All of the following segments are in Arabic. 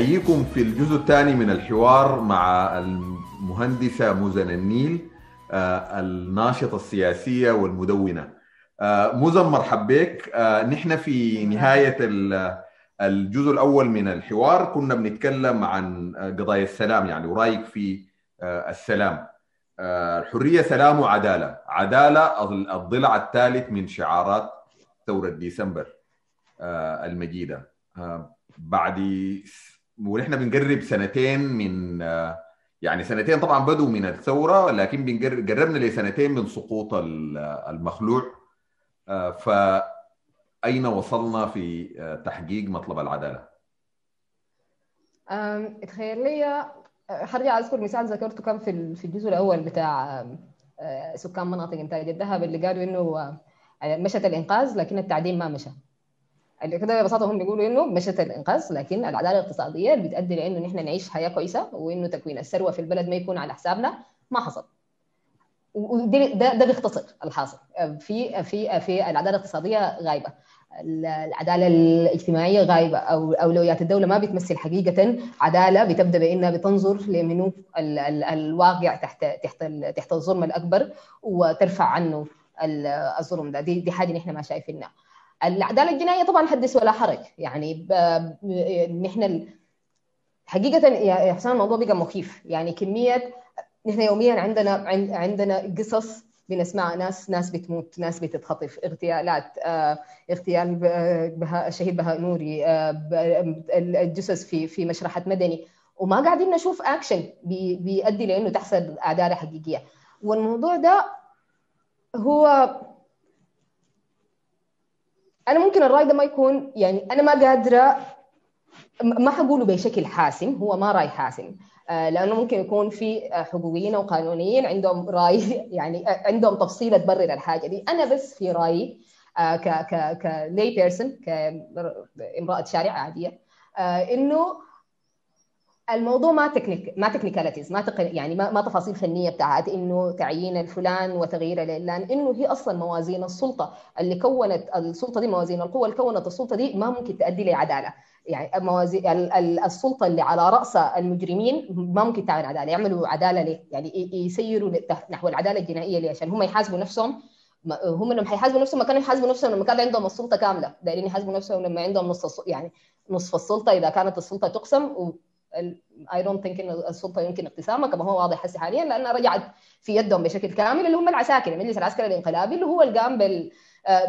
نحييكم في الجزء الثاني من الحوار مع المهندسة مزن النيل آه، الناشطة السياسية والمدونة. آه، مزن مرحب بك. آه، نحن في نهاية ال- الجزء الأول من الحوار. كنا بنتكلم عن قضايا السلام يعني ورأيك في السلام. الحرية سلام وعدالة. عدالة الضلع الثالث من شعارات ثورة ديسمبر المجيدة. بعد ونحن بنقرب سنتين من يعني سنتين طبعا بدوا من الثورة لكن بنقر- قربنا لسنتين من سقوط ال- المخلوع آه، فأين وصلنا في تحقيق مطلب العدالة؟ أم، تخيل لي حرجع أذكر مثال ذكرته كان في في الجزء الأول بتاع سكان مناطق إنتاج الذهب اللي قالوا إنه مشت الإنقاذ لكن التعدين ما مشى اللي كده ببساطة هم بيقولوا إنه مشت الإنقاذ لكن العداله الاقتصادية اللي بتؤدي لإنه نحن نعيش حياة كويسة وإنه تكوين الثروة في البلد ما يكون على حسابنا. ما حصل. وده ده, بيختصر الحاصل. في في في العداله الاقتصادية غايبة. العداله الاجتماعية غايبة. أو اولويات الدولة ما بتمثل حقيقة عدالة بتبدأ بإنها بتنظر لمنو ال- ال- الواقع تحت تحت تحت الظلم الأكبر وترفع عنه ال- الظلم ده. دي, دي حاجة نحن ما شايفينها. العداله الجنائية طبعا حدث ولا حرج. يعني نحن حقيقة يا حسام الموضوع بقى مخيف. يعني كميه نحن يوميا عندنا عن- عندنا قصص بنسمعها ناس ناس بتموت ناس بتتخطف. اغتيالات آه، اغتيال ب- بهاء الشهيد بهاء نوري آه، الجثث في في مشرحة مدني. وما قاعدين نشوف اكشن بي- بيؤدي لأنه تحصل عداله حقيقية. والموضوع ده هو أنا ممكن الرأي ده ما يكون يعني أنا ما قادرة ما حقوله بشكل حاسم هو ما رأي حاسم. آه، لأنه ممكن يكون في آه، حقوقيين أو قانونيين عندهم رأي يعني آه، عندهم تفصيلة تبرر الحاجة دي. أنا بس في رأيي ك ك ك lay person كامرأة شارع عادية إنه الموضوع ما technic ما technicalities ما تق... يعني ما, ما تفاصيل فنية بتاعت إنه تعيين الفلان وتغيير العلان إنه هي أصلا موازين السلطة. اللي كونت السلطة دي موازين القوى اللي كونت السلطة دي ما ممكن تؤدي لعدالة. يعني موازين ال- ال- السلطة اللي على راسها المجرمين ما ممكن تعمل عدالة. يعملوا عدالة ليه؟ يعني يسيروا نحو العدالة الجنائية ليه؟ عشان هم يحاسبوا نفسهم. هم لما حيحاسبوا نفسهم ما كانوا يحاسبوا نفسهم لما كان عندهم السلطة كاملة. دايرين يحاسبوا نفسهم لما عندهم نص يعني نصف السلطة. إذا كانت السلطة تقسم I don't think إن السلطة يمكن اقتسامها كما هو واضح هسه حاليا لأنها رجعت في يدهم بشكل كامل اللي هم العساكر المجلس العسكري الانقلابي اللي هو اللي قام بال آه،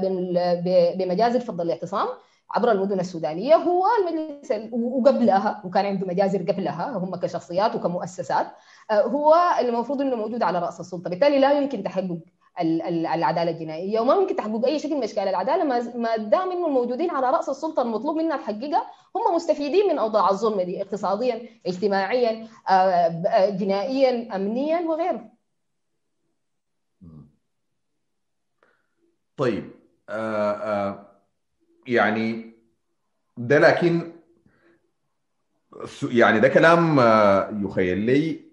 بمجازر فض الاعتصام عبر المدن السودانية هو المجلس ال- وقبلها وكان عنده مجازر قبلها هم كشخصيات وكمؤسسات آه، هو المفروض إنه موجود على رأس السلطة. بالتالي لا يمكن تحقق العدالة الجنائية وما ممكن تحقق أي شكل من أشكال العدالة ما دام إنه الموجودين على رأس السلطة المطلوب منها تحققها هم مستفيدين من أوضاع الظلم دي اقتصاديا اجتماعيا آه، آه، جنائيا امنيا وغيره. طيب آه آه يعني ده لكن يعني ده كلام يخيل لي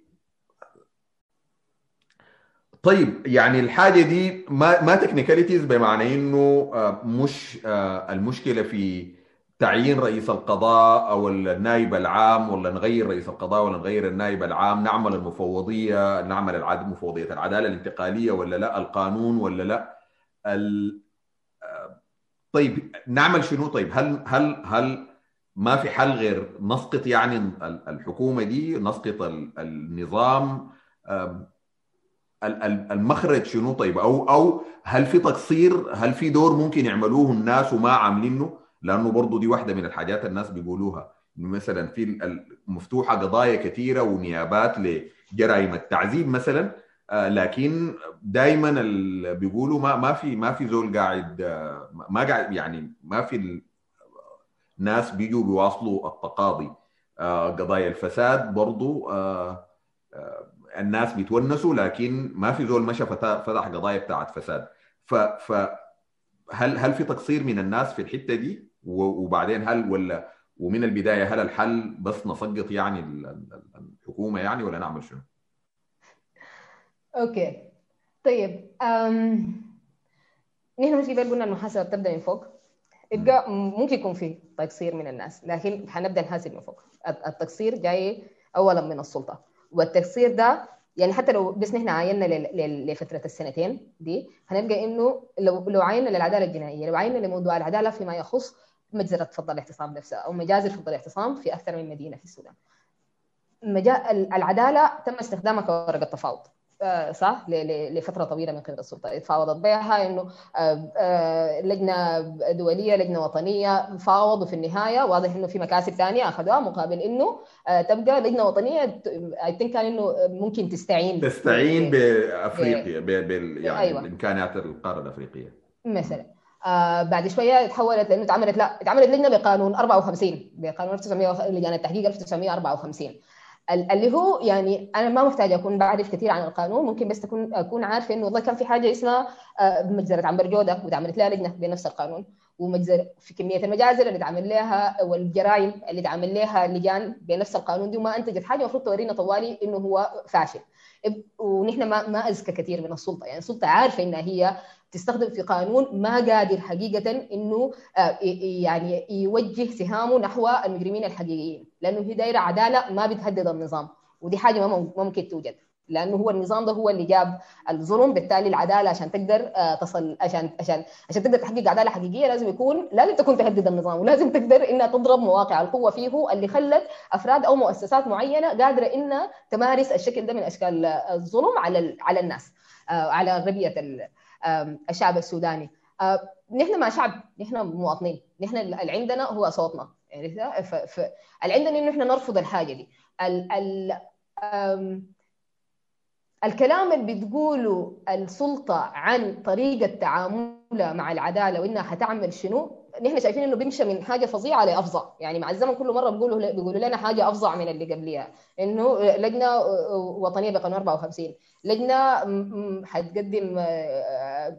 طيب يعني الحاجة دي ما ما تكنيكاليتيز بمعنى إنه آه، مش آه، المشكلة في تعيين رئيس القضاء أو النائب العام ولا نغير رئيس القضاء ولا نغير النائب العام نعمل المفوضية نعمل العد مفوضية العدالة الانتقالية ولا لا القانون ولا لا ال... آه، طيب نعمل شنو؟ طيب هل هل هل ما في حل غير نسقط يعني ال- الحكومة دي نسقط ال- النظام؟ المخرج شنو؟ طيب أو أو هل في تقصير؟ هل في دور ممكن يعملوه الناس وما عاملينه لأنه برضه دي واحدة من الحاجات الناس بيقولوها. مثلا في مفتوحة قضايا كثيره ونيابات لجرائم التعذيب مثلا آه، لكن دائما بيقولوا ما ما في ما في زول قاعد آه، ما قاعد يعني ما في ناس بيجوا بيواصلوا التقاضي. آه، قضايا الفساد برضو الناس بيتونسوا لكن ما في زول مشى فتح قضايا بتاعت فساد. ف ف هل هل في تقصير من الناس في الحتة دي؟ وبعدين هل ولا ومن البداية هل الحل بس نسقط يعني ال- ال- الحكومة يعني ولا نعمل شنو؟ أوكي. طيب أم... نحن في بال قلنا المحاسبه بتبدأ من فوق. يبقى ممكن يكون في تقصير من الناس لكن حنبدأ نحاسب من فوق. التقصير جاي أولا من السلطة. والتقصير ده يعني حتى لو بس نحن عاينا لفترة السنتين دي هنلقى إنه لو لو عاينا للعدالة الجنائية لو عاينا لموضوع العدالة فيما يخص مجزرة فضل الاعتصام نفسها أو مجازر فضل الاعتصام في أكثر من مدينة في السودان. العدالة تم استخدامها كورقة تفاوض. صح؟ لفترة طويلة من قبل السلطة. تفاوضت بها إنه آه، آه، لجنة دولية لجنة وطنية فاوضوا في النهاية. واضح إنه في مكاسب ثانية أخذوها مقابل إنه تبقى لجنة وطنية اي ثينك كان إنه ممكن تستعين تستعين بأفريقيا بال يعني أيوة. امكانيات القارة الأفريقية. مثلا. آه بعد شوية تحولت لإنه اتعملت لا اتعملت لجنة بقانون 54 بقانون 1900 لجان التحقيق 1954 اللي هو يعني أنا ما محتاجة أكون بعرف كثير عن القانون ممكن بس تكون أكون عارفة إنه والله كان في حاجة اسمها آه، مجزره عنبر جودة وتعملت لها لجنة بنفس القانون ومجزر في كمية المجازر اللي تعمل لها والجرائم اللي تعمل لها لجان بنفس القانون دي وما أنتجت حاجة المفروض تورينا طوالي إنه هو فاشل. ونحن ما ما أذكى كثير من السلطة يعني السلطة عارفة إنها هي تستخدم في قانون ما قادر حقيقة إنه آه، يعني يوجه سهامه نحو المجرمين الحقيقيين لأنه هي دايرة عدالة ما بتهدد النظام ودي حاجة ما ممكن توجد لأنه هو النظام ده هو اللي جاب الظلم بالتالي العدالة عشان تقدر آه، تصل عشان عشان عشان تقدر تحقق عدالة حقيقية لازم يكون لازم تكون تهدد النظام ولازم تقدر إنها تضرب مواقع القوة فيه اللي خلت أفراد أو مؤسسات معينة قادرة إنها تمارس الشكل ده من أشكال الظلم على على الناس آه، على اغلبيه الشعب السوداني. نحن ما شعب نحن مواطنين. نحن اللي عندنا هو صوتنا. يعني اللي عندنا إنه إحنا نرفض الحاجة دي. ال ال الكلام اللي بتقوله السلطة عن طريقة تعاملها مع العدالة وإنها حتعمل شنو؟ نحن شايفين إنه بيمشي من حاجة فظيعة لأفظع. يعني مع الزمن كل مرة بيقولوا بيقولوا لنا حاجة أفظع من اللي قبلها إنه لجنة وطنية بقانون 54 لجنة حتقدم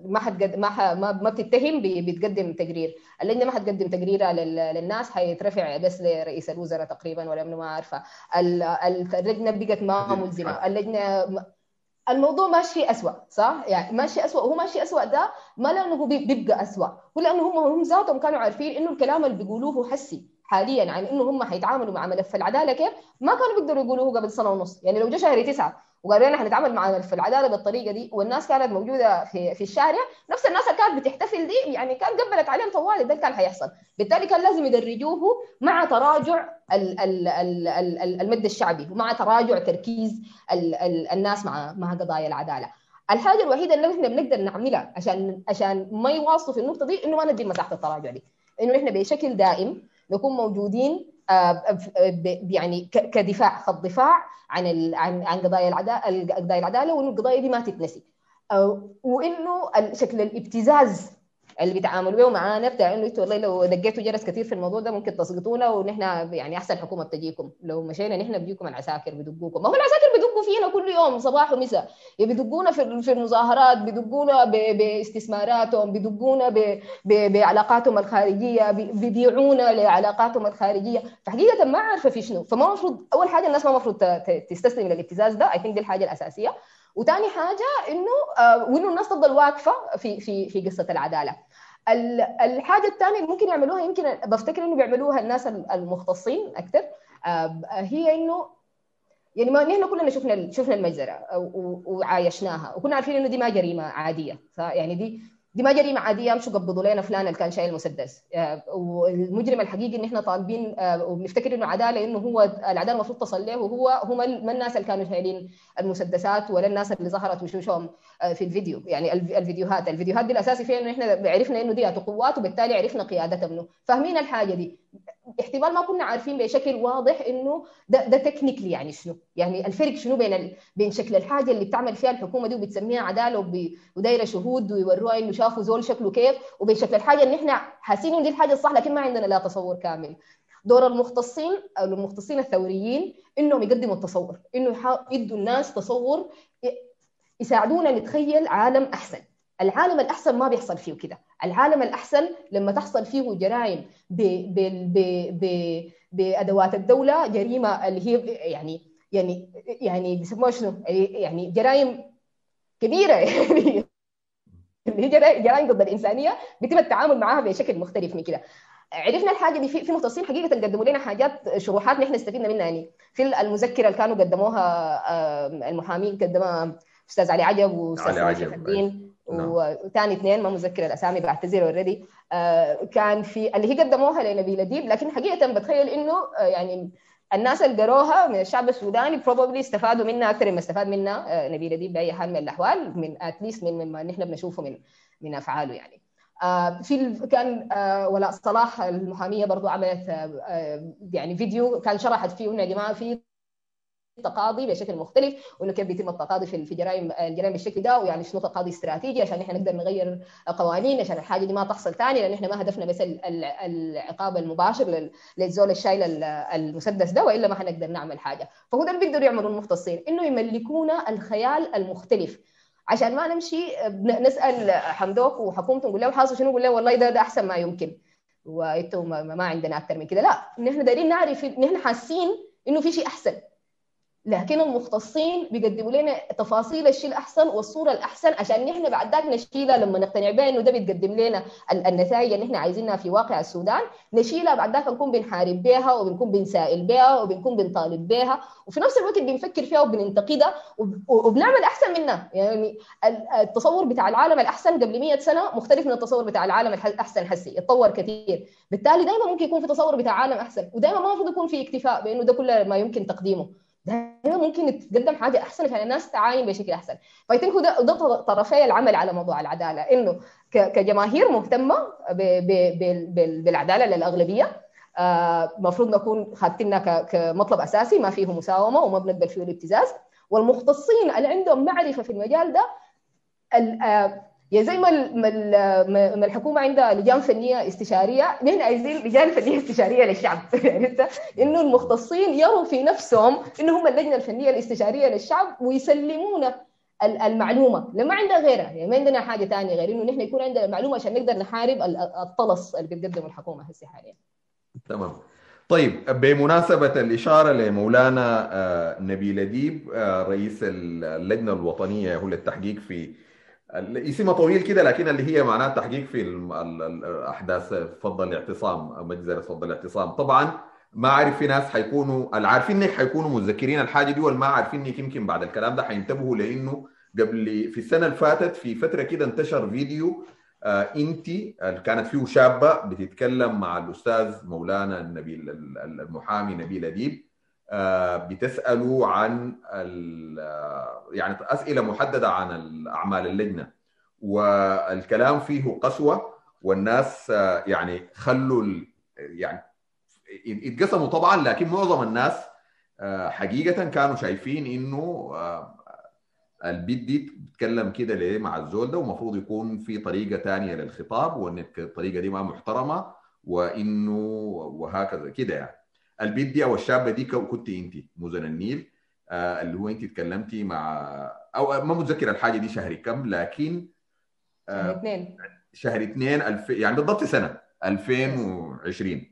ما حتقدم ما ما بتتهم بتقدم تقرير. اللجنة ما حتقدم تقريرها للناس حيترفع بس لرئيس الوزراء تقريبا ولا ما عارفة. اللجنة بقت ما ملزمة. اللجنة الموضوع ماشي أسوأ صح؟ يعني ماشي أسوأ وهو ماشي أسوأ ده ما لأنه بيبقى أسوأ هو لأنه هم هم ذاتهم كانوا عارفين إنه الكلام اللي بيقولوه حسي حاليا عن إنه هم حيتعاملوا مع ملف العدالة كيف ما كانوا بيقدروا يقولوه قبل سنة ونص يعني لو جاء شهر تسعة وقالوا لنا حنتعامل مع في العدالة بالطريقة دي والناس كانت موجودة في في الشارع نفس الناس اللي كانت بتحتفل دي يعني كان قبلت عليهم طوالي ده كان حيحصل. بالتالي كان لازم يدرجوه مع تراجع المد الشعبي ومع تراجع تركيز الناس مع مع قضايا العدالة. الحاجة الوحيدة اللي إحنا بنقدر نعملها عشان عشان ما يواصلوا في النقطة دي إنه ما ندي مساحة التراجع دي. إنه إحنا بشكل دائم نكون موجودين يعني كدفاع خط دفاع عن عن قضايا العداله قضايا العدالة وانه القضايا دي ما تتنسي. وإنه شكل الابتزاز اللي بيتعاملوا به معانا بتاع إنه أنتوا والله لو دقيتوا جرس كثير في الموضوع ده ممكن تسقطونا ونحن يعني أحسن حكومة بتجيكم. لو مشينا نحن بيجيكم العساكر بدقوكم. ما هو العساكر بدقوا فينا كل يوم صباح ومساء. بدقونا في المظاهرات بدقونا باستثماراتهم بدقونا بعلاقاتهم الخارجية بيبيعونا لعلاقاتهم الخارجية. فحقيقة ما عارفة في شنو. فما المفروض أول حاجة الناس ما المفروض تستسلم للابتزاز ده. اي ثينك دي الحاجة الأساسية. وثاني حاجة إنه آه، وإنه الناس تفضل واقفة في في في قصة العدالة. الحاجة الثانية اللي ممكن يعملوها يمكن بفتكر إنه بيعملوها الناس المختصين أكثر آه، هي إنه يعني ما نحن كلنا شفنا شفنا المجزرة وعايشناها وكنا عارفين إنه دي ما جريمة عادية. يعني دي دي ما جريمه عاديه امشوا قبضوا لنا فلان اللي كان شايل مسدس آه، والمجرم الحقيقي إن إحنا طالبين آه، وبنفتكر إنه عدالة إنه هو العدالة المفروض تصل له وهو هم ما الناس اللي كانوا شايلين المسدسات ولا الناس اللي ظهرت وشوشهم آه، في الفيديو. يعني الفيديوهات. الفيديوهات دي الاساسي فيها إنه إحنا عرفنا إنه دي قوات وبالتالي عرفنا قيادتها منه فاهمين الحاجة دي؟ احتمال ما كنا عارفين بشكل واضح إنه ده ده تكنيكلي يعني شنو؟ يعني الفرق شنو بين ال... بين شكل الحاجة اللي بتعمل فيها الحكومة دي وبتسميها عدالة وب... ودايرة شهود ويوروها إنه شافوا زول شكله كيف وبين شكل الحاجة اللي إحنا حاسين إن دي الحاجة الصح لكن ما عندنا لا تصور كامل. دور المختصين أو المختصين الثوريين إنهم يقدموا التصور إنه يدوا الناس تصور يساعدونا نتخيل عالم أحسن. العالم الأحسن ما بيحصل فيه كده. العالم الأحسن لما تحصل فيه جرائم ب ب ب ب بأدوات الدولة جريمة اللي هي يعني يعني يعني بيسموها شنو؟ يعني جرائم كبيرة. يعني اللي هي جرائم ضد الإنسانية بيتم التعامل معها بشكل مختلف من كده. عرفنا الحاجة دي في في مختصين حقيقة قدموا لنا حاجات شروحات نحن استفدنا منها يعني. في المذكرة اللي كانوا قدموها المحامين قدمها أستاذ علي عجب وأستاذ شيخ الدين وثاني اثنين ما مذكر الأسامي بعتذر already كان في اللي هي قدموها لنبيل اديب لكن حقيقة بتخيل إنه يعني الناس اللي قروها من الشعب السوداني probably استفادوا منها أكثر مما استفاد منها نبيل اديب بأي حال من الأحوال من at least من مما نحن بنشوفه من من أفعاله يعني. في كان ولاء صلاح المحامية برضو عملت يعني فيديو كان شرحت فيه انه يا جماعة في التقاضي بشكل مختلف وإنه كيف بيتم التقاضي في جرائم الجرائم بالشكل ده ويعني شنو تقاضي استراتيجي عشان إحنا نقدر نغير قوانين عشان الحاجة دي ما تحصل ثاني لأن إحنا ما هدفنا بس العقاب المباشر للزول الشايل المسدس ده وإلا ما حنقدر نعمل حاجة. فهو ده اللي بيقدروا يعملوا المختصين إنه يملكونا الخيال المختلف. عشان ما نمشي نسأل حمدوك وحكومته نقول له حاصل شنو؟ نقول له والله ده ده أحسن ما يمكن. وأنتم ما عندنا أكثر من كده. لا نحن دايرين نعرف نحن حاسين إنه في شيء أحسن. لكن المختصين بيقدموا لنا تفاصيل الشيء الأحسن والصورة الأحسن عشان نحن بعد ذاك نشيلها لما نقتنع بها إنه ده بيتقدم لنا النتائج اللي نحن عايزينها في واقع السودان. نشيلها بعد ذاك نكون بنحارب بها وبنكون بنسائل بها وبنكون بنطالب بها وفي نفس الوقت بنفكر فيها وبننتقدها وبنعمل أحسن منها. يعني التصور بتاع العالم الأحسن قبل 100 سنة مختلف من التصور بتاع العالم الأحسن حسي اتطور كثير. بالتالي دايما ممكن يكون في تصور بتاع عالم أحسن ودايما ما المفروض يكون في اكتفاء بإنه ده كل ما يمكن تقديمه. دائما ممكن تقدم حاجة أحسن عشان الناس تعاين بشكل أحسن. فايتين هو ده, ده طرفي العمل على موضوع العدالة إنه كجماهير مهتمة بالعدالة للأغلبية. المفروض آه نكون حاطينها كمطلب أساسي ما فيه مساومة وما بنقبل فيه الابتزاز والمختصين اللي عندهم معرفة في المجال ده يعني زي ما ما الحكومة عندها لجان فنية استشارية نحن عايزين لجان فنية استشارية للشعب. عرفت انه المختصين يروا في نفسهم انه هم اللجنة الفنية الاستشارية للشعب ويسلمونا المعلومة. لما عندنا غيرها. يعني ما عندنا حاجة ثانية غير إنه نحن يكون عندنا المعلومة عشان نقدر نحارب الطلس اللي بتقدمه الحكومة هسه حاليا. تمام. طيب بمناسبة الإشارة لمولانا نبيل أديب رئيس اللجنة الوطنية هو للتحقيق في اسمها طويل كده لكن اللي هي معناها تحقيق في الأحداث فض الاعتصام مجزرة فض الاعتصام. طبعا ما عارف في ناس حيكونوا العارفين إنك حيكونوا متذكرين الحاجة دي والما عارفين إنك يمكن بعد الكلام ده حينتبهوا لأنه قبل في السنة اللي فاتت في فترة كده انتشر فيديو آه إنت كانت فيه شابة بتتكلم مع الأستاذ مولانا النبيل المحامي نبيل أديب. بتسألوا عن يعني أسئلة محددة عن اعمال اللجنة. والكلام فيه قسوة والناس آه يعني خلوا يعني اتقسموا طبعا لكن معظم الناس آه حقيقة كانوا شايفين إنه البيت دي بتتكلم كده ليه مع الزول ده ومفروض يكون في طريقة ثانية للخطاب وإن الطريقة دي ما محترمة وإنه وهكذا كده يعني. البيت دي أو الشابه دي كنت انت مزن النيل. آه اللي هو انت تكلمتي مع أو ما متذكر الحاجة دي شهر كم لكن آه شهر اثنين شهر اثنين ألف... يعني بالضبط سنة 2020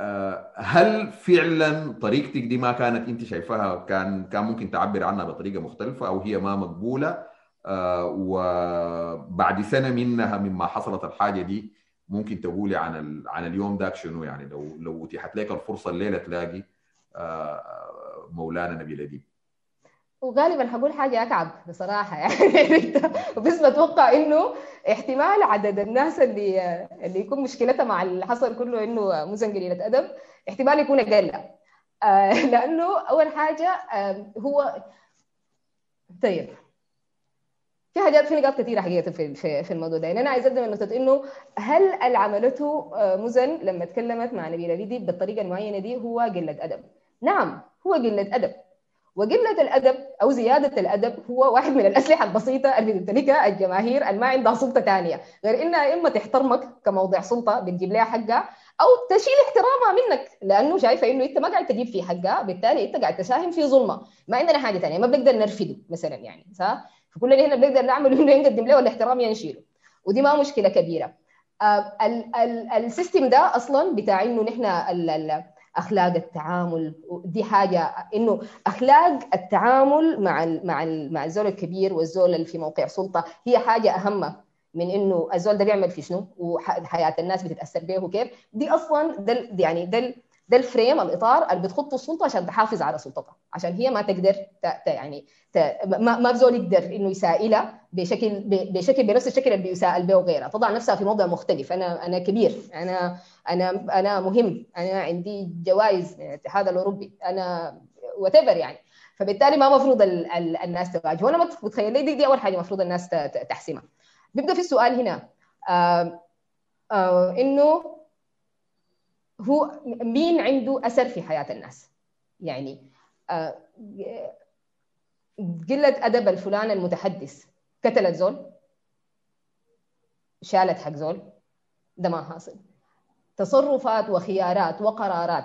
آه هل فعلا طريقتك دي ما كانت انت شايفاها كان كان ممكن تعبر عنها بطريقة مختلفة أو هي ما مقبولة؟ آه وبعد سنة منها مما حصلت الحاجة دي ممكن تقولي عن ال... عن اليوم ذاك شنو يعني؟ لو لو اتيحت لك الفرصة الليلة تلاقي مولانا نبيل اديب وغالبا حقول حاجة أكعب بصراحة يعني. بس بتوقع إنه احتمال عدد الناس اللي اللي يكون مشكلتها مع اللي حصل كله إنه مزن قليلة أدب احتمال يكون أقل. آه لأنه أول حاجة آه هو طيب. في حاجات في نقاط كثيره حقيقة في في, في الموضوع ده. يعني أنا عايز ابدا من نقطة إنه هل اللي عملته مزن لما تكلمت مع نبيل اليدي بالطريقة المعينة دي هو قلة أدب؟ نعم هو قلة أدب. وقلة الأدب أو زيادة الأدب هو واحد من الأسلحة البسيطة اللي بتمتلكها الجماهير اللي ما عندها سلطة ثانية غير انها اما تحترمك كموضع سلطة بتجيب لها حقها أو تشيل احترامها منك لأنه شايفة إنه أنت ما قاعد تجيب في حقها بالتالي أنت قاعد تساهم في ظلمة. ما عندنا حاجة ثانية ما بنقدر نرفضه مثلا يعني صح؟ فكل اللي هنا بنقدر نعمله انه نقدم له الاحترام ينشيله. ودي ما مشكلة كبيرة. آه السيستم ده أصلا بتاع إنه نحن أخلاق التعامل دي حاجة إنه أخلاق التعامل مع ال مع ال مع الزول الكبير والزول اللي في موقع سلطة هي حاجة أهم من إنه الزول ده بيعمل في شنو؟ وحياه الناس بتتأثر به وكيف؟ دي أصلا ده يعني ده ده الفريم الإطار اللي بتخطه السلطة عشان تحافظ على سلطتها. عشان هي ما تقدر ت... ت... يعني ت... ما ما بزول يقدر إنه يسائلها بشكل. بشكل بنفس الشكل اللي بيسائل به غيرها تضع نفسها في موضع مختلف. أنا أنا كبير. أنا أنا أنا مهم. أنا عندي جوائز من الاتحاد الأوروبي. أنا وات يعني. فبالتالي ما مفروض ال... ال... الناس تواجه. وأنا متخيل دي, دي أول حاجة المفروض الناس. تحسمها. بيبدأ في السؤال هنا. آه آه إنه هو مين عنده أثر في حياة الناس؟ يعني آه قلة أدب الفلان المتحدث قتلت زول شالت حق زول ده ما حاصل. تصرفات وخيارات وقرارات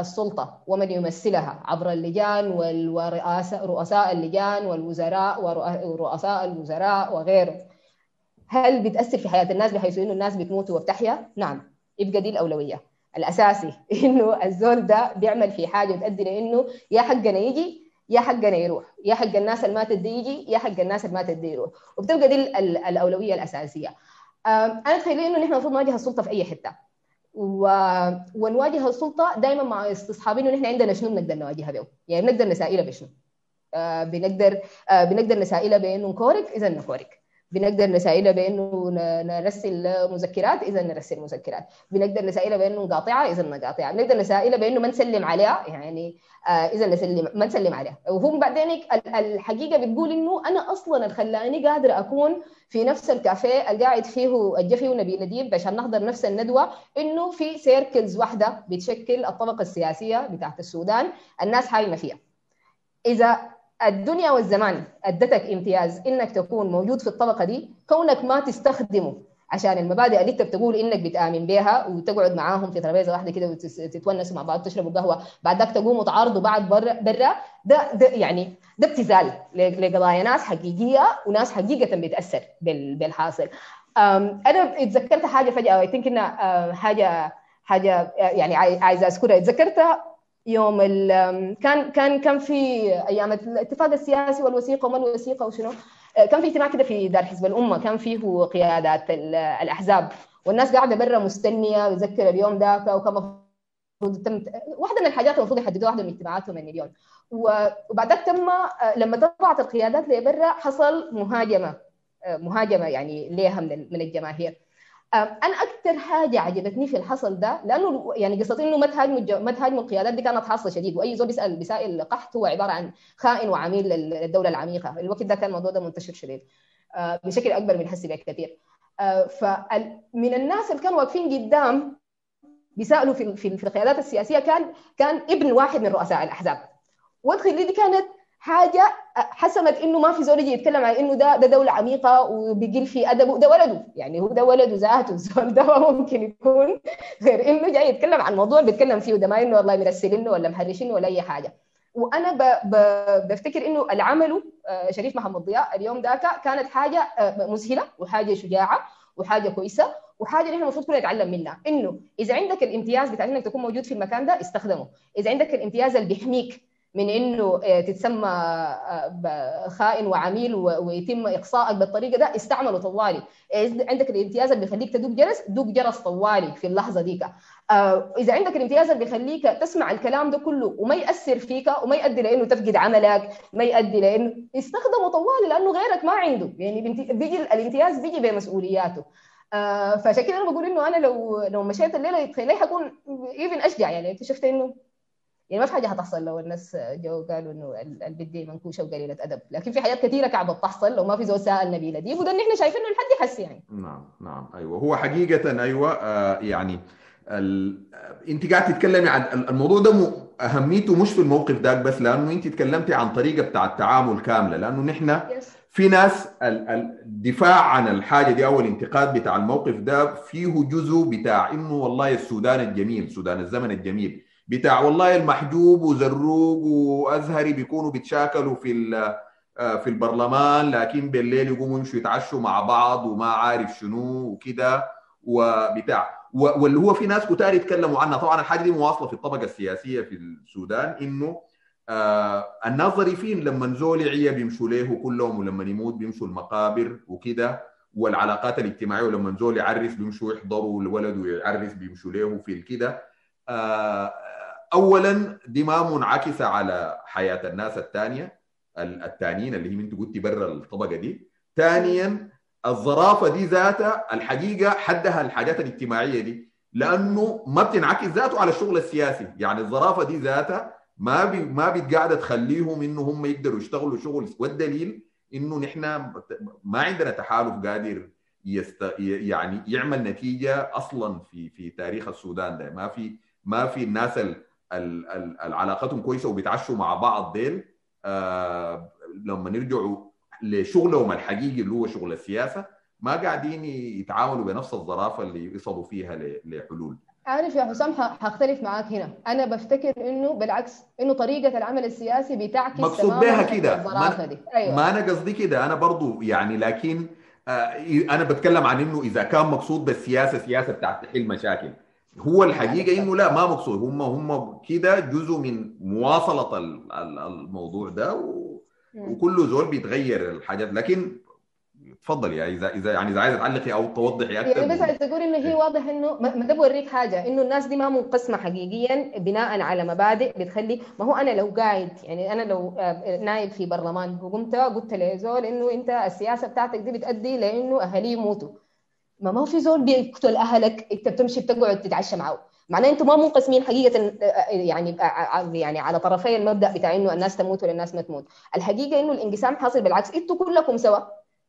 السلطة ومن يمثلها عبر اللجان والرؤساء رؤساء اللجان والوزراء ورؤساء الوزراء وغيره هل بتأثر في حياة الناس بحيث إنه الناس بتموت وبتحيا؟ نعم. يبقى دي الأولوية. الأساسي إنه الزول ده بيعمل في حاجة بتأدي لإنه يا حقنا يجي يا حقنا يروح. يا حق الناس اللي ماتت دي يجي يا حق الناس اللي ماتت دي يروح. وبتبقى دي الأولوية الأساسية. أنا أتخيل إنه نحن المفروض نواجه السلطة في أي حتة. و... ونواجه السلطة دائما مع استصحاب إنه نحن عندنا شنو بنقدر نواجهها به يعني بنقدر نسائلها بشنو؟ آه بنقدر آه بنقدر نسائلها بإنه نكورك اذا نكورك. بنقدر نسائلها بأنه نرسل مذكرات إذا نرسل مذكرات. بنقدر نسائلها بأنه نقاطعها إذا نقاطعها بنقدر نسائلها بأنه ما نسلم عليها يعني آه إذا نسلم ما نسلم عليها. وهم بعدين الحقيقة بتقول إنه أنا أصلا اللي خلاني قادرة أكون في نفس الكافيه اللي قاعد فيه الجفي ونبيل نديب عشان نحضر نفس الندوة إنه في circles واحدة بتشكل الطبقة السياسية بتاعت السودان. الناس حايمه فيها. إذا الدنيا والزمان أدتك امتياز إنك تكون موجود في الطبقة دي كونك ما تستخدمه. عشان المبادئ اللي أنت بتقول إنك بتآمن بها وتقعد معاهم في ترابيزة واحدة كده وتتونسوا مع بعض تشربوا قهوة بعدك تقوموا تعارضوا بعض برا برا ده, ده يعني ده ابتذال لقضايا ناس حقيقية وناس حقيقة بتأثر بالحاصل. أنا اتذكرت حاجة فجأة اي ثينك إنها حاجة حاجة يعني عايزة أذكرها. اتذكرتها يوم كان كان كان في أيام الاتفاق السياسي والوثيقة وما الوثيقة وشنو؟ كان في اجتماع كده في دار حزب الأمة كان فيه قيادات الأحزاب. والناس قاعدة برا مستنية وتذكر اليوم ذاك وكان المفروض تم واحدة من الحاجات المفروض يحددوها واحدة من اجتماعاتهم اليوم. وبعدك تم لما طلعت القيادات لبرا حصل مهاجمة مهاجمة يعني ليها من الجماهير. أنا أكثر حاجة عجبتني في الحصل ده لأنه يعني قصه إنه ما تهاجموا ما تهاجموا القيادات دي كانت حاصلة شديد وأي زول بيسأل بسائل قحط هو عبارة عن خائن وعميل للدولة العميقة. الوقت ده كان الموضوع ده منتشر شديد بشكل أكبر من هسه بكثير. فمن الناس اللي كانوا واقفين قدام بيسألوا في في القيادات السياسية كان كان ابن واحد من رؤساء الأحزاب. وادخل دي كانت حاجة حسمت إنه ما في زول يجي يتكلم عن إنه ده ده دولة عميقة وبيقل في ادبه ده ولده. يعني هو ده ولده ذاته. الزول ده ممكن يكون غير إنه جاي يتكلم عن موضوع بيتكلم فيه ده ما إنه والله مرسلينه ولا مهرشينه ولا أي حاجة. وأنا ب ب بفتكر إنه اللي عمله شريف محمد ضياء اليوم ذاك كانت حاجة مسهله وحاجة شجاعة وحاجة كويسة وحاجة نحن المفروض كلنا نتعلم منها. إنه إذا عندك الامتياز بتاع إنك تكون موجود في المكان ده استخدمه. إذا عندك الامتياز اللي بيحميك من إنه تتسمى خائن وعميل ويتم إقصائك بالطريقة ده استعمله طوالي. عندك الامتياز اللي بيخليك تدق جرس تدق جرس طوالي في اللحظة ديك. إذا عندك الامتياز اللي بيخليك تسمع الكلام ده كله وما يأثر فيك وما يؤدي لإنه تفقد عملك ما يؤدي لإنه استخدمه طوالي لأنه غيرك ما عنده. يعني بيجي الامتياز بيجي بمسؤولياته. فعشان كده أنا بقول إنه أنا لو لو مشيت الليلة تخيلي حكون even أشجع؟ يعني اكتشفت إنه يعني ما في حاجة هتحصل لو الناس جو قالوا إنه البنت دي منكوشه وقليله أدب. لكن في حاجات كثيره كعبه بتحصل لو ما في زول سأل نبيله دي وده اللي إحنا شايفينه لحد يحس يعني. نعم نعم. أيوه. هو حقيقة أيوه آه يعني ال... أنت قاعد تتكلمي عن الموضوع ده م... أهميته مش في الموقف ده بس لأنه أنت تكلمتي عن طريقة بتاع التعامل كاملة. لأنه نحن. في ناس الدفاع عن الحاجة دي أو الانتقاد بتاع الموقف ده فيه جزء بتاع إنه والله السودان الجميل سودان الزمن الجميل. بتاع والله المحجوب وزروق وأزهري بيكونوا بيتشاكلوا في في البرلمان لكن بالليل يقوموا يمشوا يتعشوا مع بعض وما عارف شنو وكده. وبتاع. واللي هو في ناس كتار يتكلموا عنها. طبعا الحاجة دي مواصلة في الطبقة السياسية في السودان إنه آه الناس ظريفين لما زول عيا بيمشوا له كلهم ولما يموت بيمشوا المقابر وكده والعلاقات الاجتماعية ولما زول يعرس بيمشوا يحضروا الولد ويعرس بيمشوا له في الكده آه اولا دي ما منعكسه على حياة الناس الثانية الثانيين اللي هي انت قلتي برا الطبقة دي. ثانيا الظرافة دي ذاتها الحقيقة حدها الحاجات الاجتماعية دي. لأنه ما بتنعكس ذاته على الشغل السياسي. يعني الظرافة دي ذاتها ما بي ما بتقاعدة تخليهم إنه هم يقدروا يشتغلوا شغل. والدليل إنه نحن ما عندنا تحالف قادر يست... يعني يعمل نتيجة أصلا في في تاريخ السودان ده. ما في ما في الناس ال... ال... ال... العلاقتهم كويسة وبيتعشوا مع بعض ديل. آه لما نرجعوا لشغلهم الحقيقي اللي هو شغل السياسة ما قاعدين يتعاملوا بنفس الظرافة اللي يصلوا فيها لحلول. عارف يا حسام هختلف معاك هنا. أنا بفتكر إنه بالعكس إنه طريقة العمل السياسي بتعكس مقصود بها كده. ما, دي. أيوة. ما أنا قصدي كده. أنا برضو يعني لكن آه أنا بتكلم عن إنه إذا كان مقصود بالسياسة سياسة بتاعت تحل مشاكل. هو الحقيقة إنه لا ما مقصود. هم هم كده جزء من مواصلة الموضوع ده و... وكل زول بيتغير الحاجات. لكن تفضلي يعني اذا إذا يعني إذا عايزه تعلقي أو توضحي أكثر يعني بس عايز تقول إنه هي واضح إنه ما ده بوريك حاجة. إنه الناس دي ما منقسمة حقيقيا بناء على مبادئ بتخلي ما هو أنا لو قاعد يعني أنا لو نايب في برلمان وقمت قلت لزول إنه أنت السياسة بتاعتك دي بتأدي لإنه اهالي يموتوا. ما ما في زول بيقتل أهلك أنت بتمشي بتقعد تتعشى معه. معناه أنتم ما منقسمين حقيقة يعني يعني على طرفي المبدأ بتاع إنه الناس تموت ولا الناس ما تموت. الحقيقة إنه الانقسام حاصل بالعكس. أنتم كلكم سوا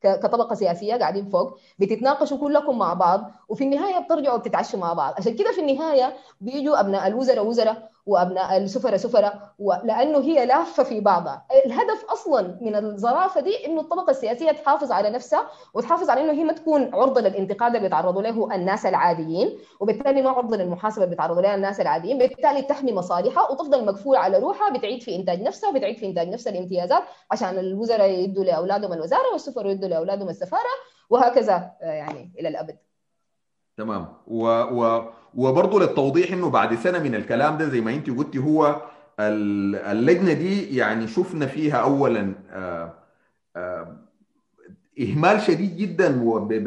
كطبقة سياسية قاعدين فوق بتتناقشوا كلكم مع بعض وفي النهاية بترجعوا بتتعشوا مع بعض. عشان كده في النهاية بيجوا أبناء الوزراء وزراء وأبناء السفراء سفراء لأنه هي لافة في بعضها. الهدف أصلا من الظرافه دي إنه الطبقة السياسية تحافظ على نفسها وتحافظ على إنه هي ما تكون عرضة للانتقاد اللي بيتعرضوا له الناس العاديين وبالتالي ما عرضة للمحاسبة اللي بيتعرضوا لها الناس العاديين بالتالي تحمي مصالحها وتفضل مقفوله على روحها بتعيد في إنتاج نفسها وبتعيد في إنتاج نفسها الامتيازات عشان الوزراء يدوا لأولادهم الوزارة والسفراء يدوا لأولادهم السفارة وهكذا يعني إلى الأبد. تمام. و... و... وبرضه للتوضيح إنه بعد سنة من الكلام ده زي ما أنت قلتي هو اللجنة دي يعني شفنا فيها اولا آآ آآ إهمال شديد جدا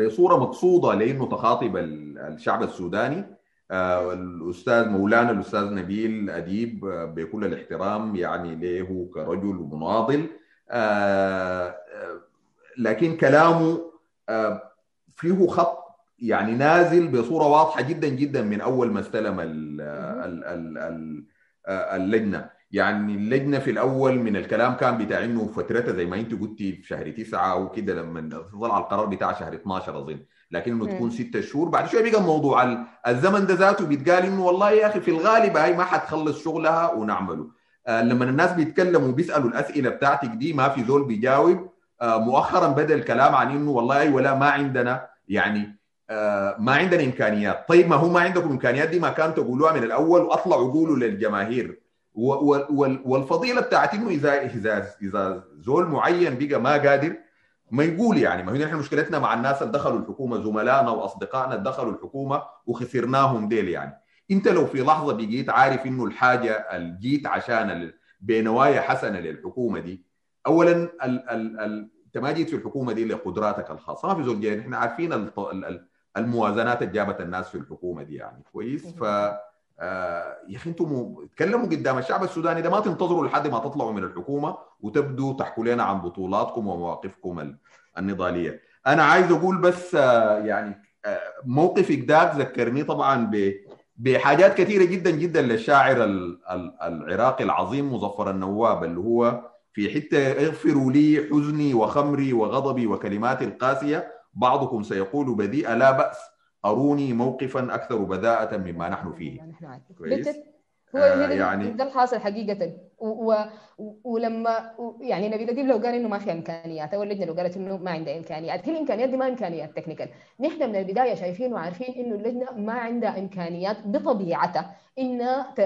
بصورة مقصودة لأنه تخاطب الشعب السوداني. الأستاذ مولانا الأستاذ نبيل أديب بكل الاحترام يعني له كرجل ومناضل لكن كلامه فيه خط يعني نازل بصورة واضحة جدا جدا من أول ما استلم ال ال ال ال اللجنة. يعني اللجنة في الأول من الكلام كان بتاع إنه فترتها زي ما أنت قلتي في شهر تسعة أو كده لما طلع القرار بتاع شهر 12 أظن. لكن إنه تكون ستة شهور بعد شوية بقى موضوع الزمن ده ذاته بيتقال إنه والله يا أخي في الغالب هاي ما حتخلص شغلها ونعمله. آه لما الناس بيتكلموا بيسالوا الأسئلة بتاعتك دي ما في زول بيجاوب آه مؤخرا بدأ الكلام عن إنه والله أيوه لا ما عندنا. يعني آه ما عندنا إمكانيات. طيب ما هو ما عندكم إمكانيات؟ دي ما كان تقولوها من الأول وأطلعوا قولوا للجماهير. والفضيلة بتاعت إنه اذا اذا إذا زول معين بقى ما قادر ما يقول يعني. ما هي نحن مشكلتنا مع الناس اللي دخلوا الحكومة زملائنا وأصدقائنا اللي دخلوا الحكومة وخسرناهم ديل يعني. أنت لو في لحظة بقيت عارف إنه الحاجة اللي جيت عشان بنوايا حسنه للحكومة دي اولا ال ال ال أنت ما جيت في الحكومة دي لقدراتك الخاصة. ما في زول جاي. إحنا عارفين الموازنات اللي جابت الناس في الحكومة دي يعني. كويس؟ ف آه يا أخي أنتم تكلموا قدام الشعب السوداني ده ما تنتظروا لحد ما تطلعوا من الحكومة وتبدوا تحكوا لنا عن بطولاتكم ومواقفكم النضالية. أنا عايز أقول بس آه يعني آه موقفك ده ذكرني طبعا بحاجات كثيرة جدا جدا للشاعر العراقي العظيم مظفر النواب اللي هو في حتة اغفروا لي حزني وخمري وغضبي وكلماتي القاسية. بعضكم سيقول بذيئه لا بأس. أروني موقفا أكثر بذاءة مما نحن فيه. كويس. هو آه يعني ده الحاصل حقيقة. و... و... ولما يعني نبيل اديب لو قال إنه ما في إمكانيات. أو اللجنه لو قالت إنه ما عندها إمكانيات. هي الامكانيات دي ما إمكانيات تكنيكال نحن من البداية شايفين وعارفين إنه اللجنة ما عندها إمكانيات بطبيعتها. ت...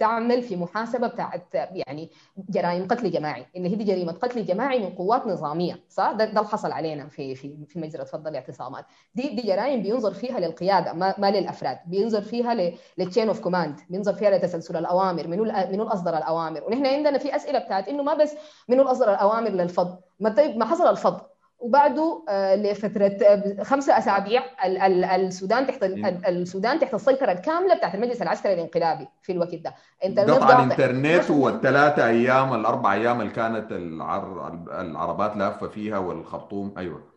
تعمل في محاسبة بتاعت يعني جرائم قتل جماعي. اللي هي دي جريمة قتل جماعي من قوات نظامية. صح؟ ده, ده اللي حصل علينا في في في مجرى تفضل اعتصامات دي دي جرائم بينظر فيها للقيادة ما, ما للأفراد. بينظر فيها لل chain of command بينظر فيها لتسلسل الأوامر منو منو اصدر الأوامر. نحن عندنا في أسئلة بتاعت إنه ما بس منو الأصدر الأوامر للفض. ما طيب ما حصل الفض. وبعده آه، لفترة آه، خمسه أسابيع السودان تحت السودان تحت السيطره الكاملة بتاعت المجلس العسكري الانقلابي في الوقت ده. إنت قطع الإنترنت والثلاثة أيام الأربع أيام اللي كانت العربات لافة فيها والخرطوم. أيوه.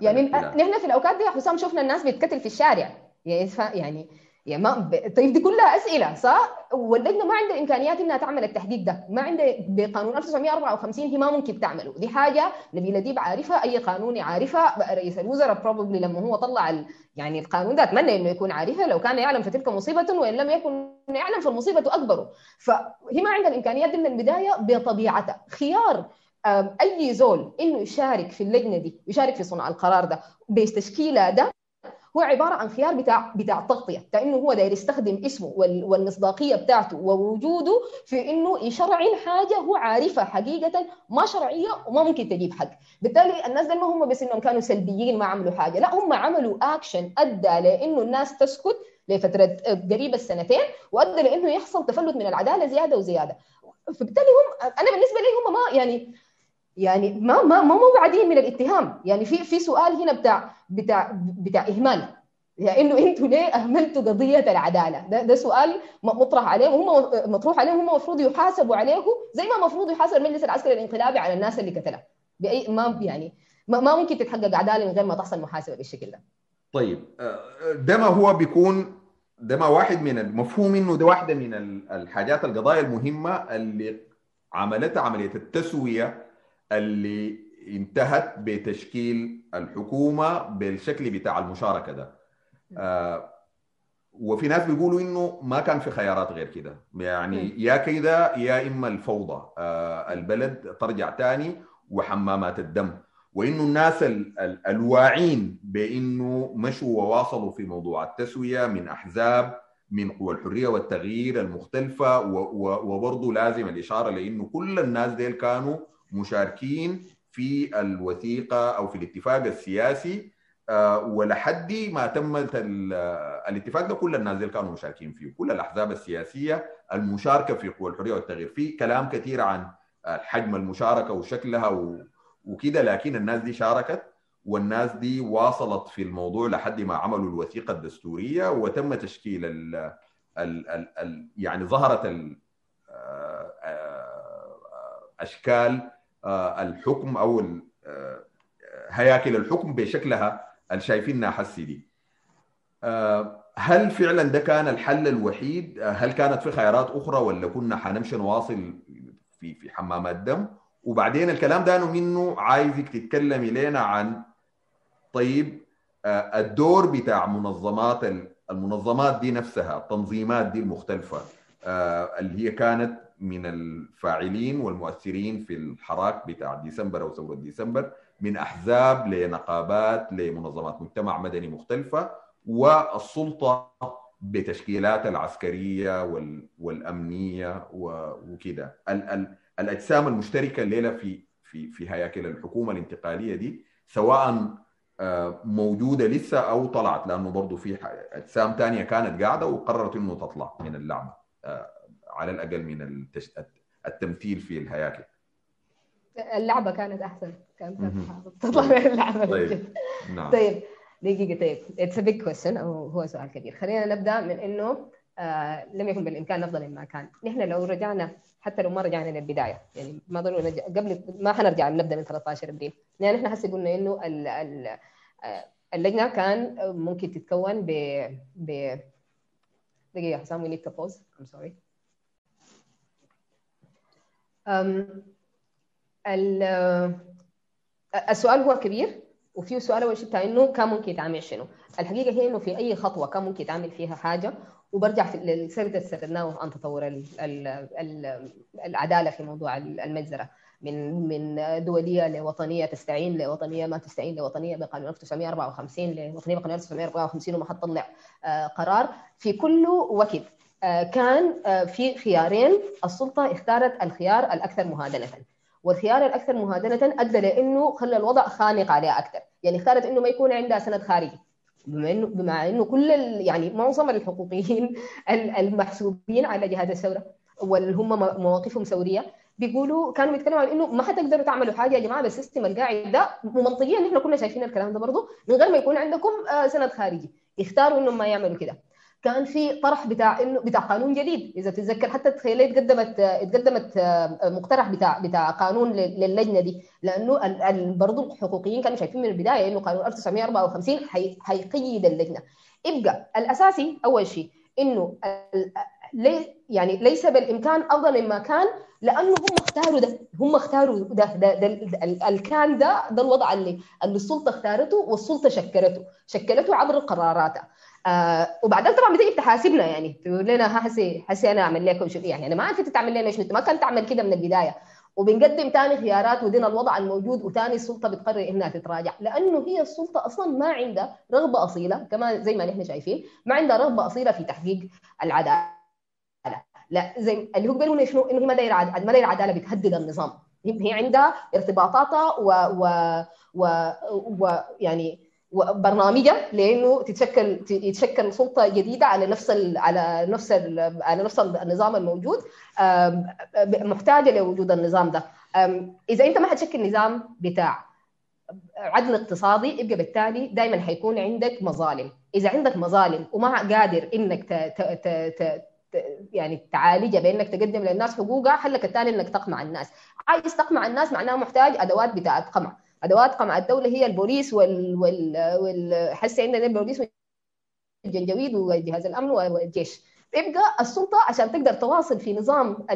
يعني نحن في الأوقات دي يا حسام شفنا الناس بتقتل في الشارع. يعني يعني ما. طيب دي كلها أسئلة صح؟ واللجنة ما عندها إمكانيات إنها تعمل التحديد ده، ما عندها بقانون 1954 هي ما ممكن تعمله، دي حاجة نبيل أديب عارفها، أي قانوني عارفها، رئيس الوزراء probably لما هو طلع ال... يعني القانون ده أتمنى إنه يكون عارفها لو كان يعلم فتلك مصيبة وإن لم يكن يعلم فالمصيبه اكبر، فهي ما عندها الإمكانيات دي من البداية بطبيعتها، خيار أي زول إنه يشارك في اللجنة دي يشارك في صنع القرار ده بتشكيله ده هو عبارة عن خيار بتاع بتاع تغطية بتاع انه هو داير يستخدم اسمه والمصداقية بتاعته ووجوده في إنه يشرعن حاجة هو عارفها حقيقة ما شرعية وما ممكن تجيب حق. بالتالي الناس دي ما هم بس إنهم كانوا سلبيين ما عملوا حاجة لا هم عملوا اكشن أدى لإنه الناس تسكت لفترة قريبة السنتين وأدى لإنه يحصل تفلت من العدالة زيادة وزيادة. فبالتالي هم أنا بالنسبة لي هم ما يعني يعني ما ما ما مو بعدين من الاتهام. يعني في في سؤال هنا بتاع بتاع بتاع إهمال. يعني أنتوا ليه أهملتوا قضية العدالة؟ ده, ده سؤال مطرح عليهم وهم مطروح عليهم هم المفروض يحاسبوا عليه زي ما المفروض يحاسب المجلس العسكري الانقلابي على الناس اللي قتلها. باي ما يعني ما, ممكن تتحقق عدالة من غير ما تحصل محاسبة بالشكل ده. طيب آه، ده ما هو بيكون ده ما واحد من المفهوم إنه ده واحدة من الحاجات القضايا المهمة اللي عملتها عملية التسوية اللي انتهت بتشكيل الحكومة بالشكل بتاع المشاركة ده. آه وفي ناس بيقولوا إنه ما كان في خيارات غير كده. يعني يا كده يا إما الفوضى آه البلد ترجع تاني وحمامات الدم. وإنه الناس ال ال الواعين بإنه مشوا وواصلوا في موضوع التسوية من أحزاب من قوى الحرية والتغيير المختلفة وبرضه لازم الإشارة لإنه كل الناس ديل كانوا مشاركين في الوثيقة أو في الاتفاق السياسي آه، ولحد ما تم الاتفاق ده كل الناس كانوا مشاركين فيه. كل الأحزاب السياسية المشاركة في قوى الحرية والتغيير في كلام كثير عن حجم المشاركة وشكلها وكده لكن الناس دي شاركت والناس دي واصلت في الموضوع لحد ما عملوا الوثيقة الدستورية وتم تشكيل ال ال ال ال يعني ظهرت ال آه، آه، أشكال الحكم أو هياكل الحكم بشكلها اللي شايفينها حسي دي. آه، هل فعلا ده كان الحل الوحيد؟ آه، هل كانت في خيارات أخرى ولا كنا حنمشي نواصل في في حمامات دم؟ وبعدين الكلام ده منه عايزك تتكلمي لنا عن طيب آه، الدور بتاع منظمات المنظمات دي نفسها التنظيمات دي المختلفة اللي هي كانت من الفاعلين والمؤثرين في الحراك بتاع ديسمبر أو ثورة ديسمبر من أحزاب لنقابات لمنظمات مجتمع مدني مختلفة والسلطة بتشكيلات العسكرية والأمنية وكده. الأجسام المشتركة الليلة في في في هياكل الحكومة الانتقالية دي سواء آه، موجودة لسه أو طلعت لأنه برضه في أجسام ثانية كانت قاعدة وقررت إنه تطلع من اللعبة. آه، على الأقل من التمثيل في الهياكل. اللعبة كانت أحسن. كانت تطلع من اللعبة. طيب. نعم. طيب. دقيقة. طيب. it's big question أو هو سؤال كبير. خلينا نبدأ من إنه آه لم يكن بالإمكان أفضل مما كان. نحن لو رجعنا حتى لو ما رجعنا للبداية يعني ما ضروري نرجع قبل ما حنرجع نبدأ من 13 ابريل يعني إحنا هسه قلنا إنه ال ال آه، اللجنة كان ممكن تتكون ب ب دقيقة حسام we need to pause I'm sorry السؤال هو كبير وفي سؤال أول شيء بتاع إنه كان ممكن يتعمل شنو؟ الحقيقة هي إنه في أي خطوة كان ممكن يتعمل فيها حاجة وبرجع للسرد اللي سردناه عن تطور ال ال ال العدالة في موضوع المجزره من من دولية لوطنية تستعين لوطنية ما تستعين لوطنية بقانون 1954 لوطنية بقانون 1954 وما حتطلع آه، قرار في كل آه، كان آه، في خيارين السلطة اختارت الخيار الأكثر مهادنة. والخيار الأكثر مهادنة أدى لأنه خلى الوضع خانق عليها أكثر. يعني اختارت إنه ما يكون عندها سند خارجي. بما إنه بما إنه كل يعني معظم الحقوقيين المحسوبين على جهاز الثورة واللي هم مواقفهم ثورية بيقولوا كانوا بيتكلموا عن إنه ما حتقدروا تعملوا حاجة يا جماعة بالسيستم القاعد ده ومنطقيا إحنا كنا شايفين الكلام ده برضه من غير ما يكون عندكم سند خارجي. اختاروا إنهم ما يعملوا كده. كان في طرح بتاع انه بتاع قانون جديد. إذا تتذكر حتى تخيلي تقدمت اتقدمت مقترح بتاع بتاع قانون للجنة دي. لأنه برضه الحقوقيين كانوا شايفين من البداية إنه قانون 1954 حيقيد اللجنة. يبقى الأساسي أول شيء إنه لي يعني ليس بالإمكان أفضل مما كان لأنه هم اختاروا ده هم اختاروا ده ده, ده, ده الكان ده ده الوضع اللي اللي السلطة اختارته والسلطة شكلته شكلته عبر قراراتها آه وبعدين طبعا بتيجي تحاسبنا يعني تقول لنا حسي حسي أنا أعمل لك شو يعني أنا ما عرفت تعمل لنا شنو ما كنت تعمل كده من البداية. وبنقدم ثاني خيارات ودين الوضع الموجود وثاني السلطة بتقرر انها تتراجع. لأنه هي السلطة أصلا ما عندها رغبة أصيلة كما زي ما نحن شايفين ما عندها رغبة أصيلة في تحقيق العدالة. لا زي اللي هو بيقولوا شنو؟ إنه هي ما دايرة عداله ما دايرة عدالة بتهدد النظام. هي عندها ارتباطاتها و و و, و يعني وبرنامجها لأنه تتشكل يتشكل سلطة جديدة على نفس على نفس على نفس النظام الموجود محتاجة لوجود النظام ده. إذا أنت ما حتشكل نظام بتاع عدل اقتصادي يبقى بالتالي دائما حيكون عندك مظالم. إذا عندك مظالم وما قادر إنك ت ت ت ت يعني تعالجها بانك تقدم للناس حقوقها حلك الثاني إنك تقمع الناس. عايز تقمع الناس معناه محتاج أدوات بتاعت قمع. أدوات قمع الدولة هي البوليس وال وال, وال... حسي عندنا البوليس والجنجويد وجهاز الأمن والجيش. يبقى السلطة عشان تقدر تواصل في نظام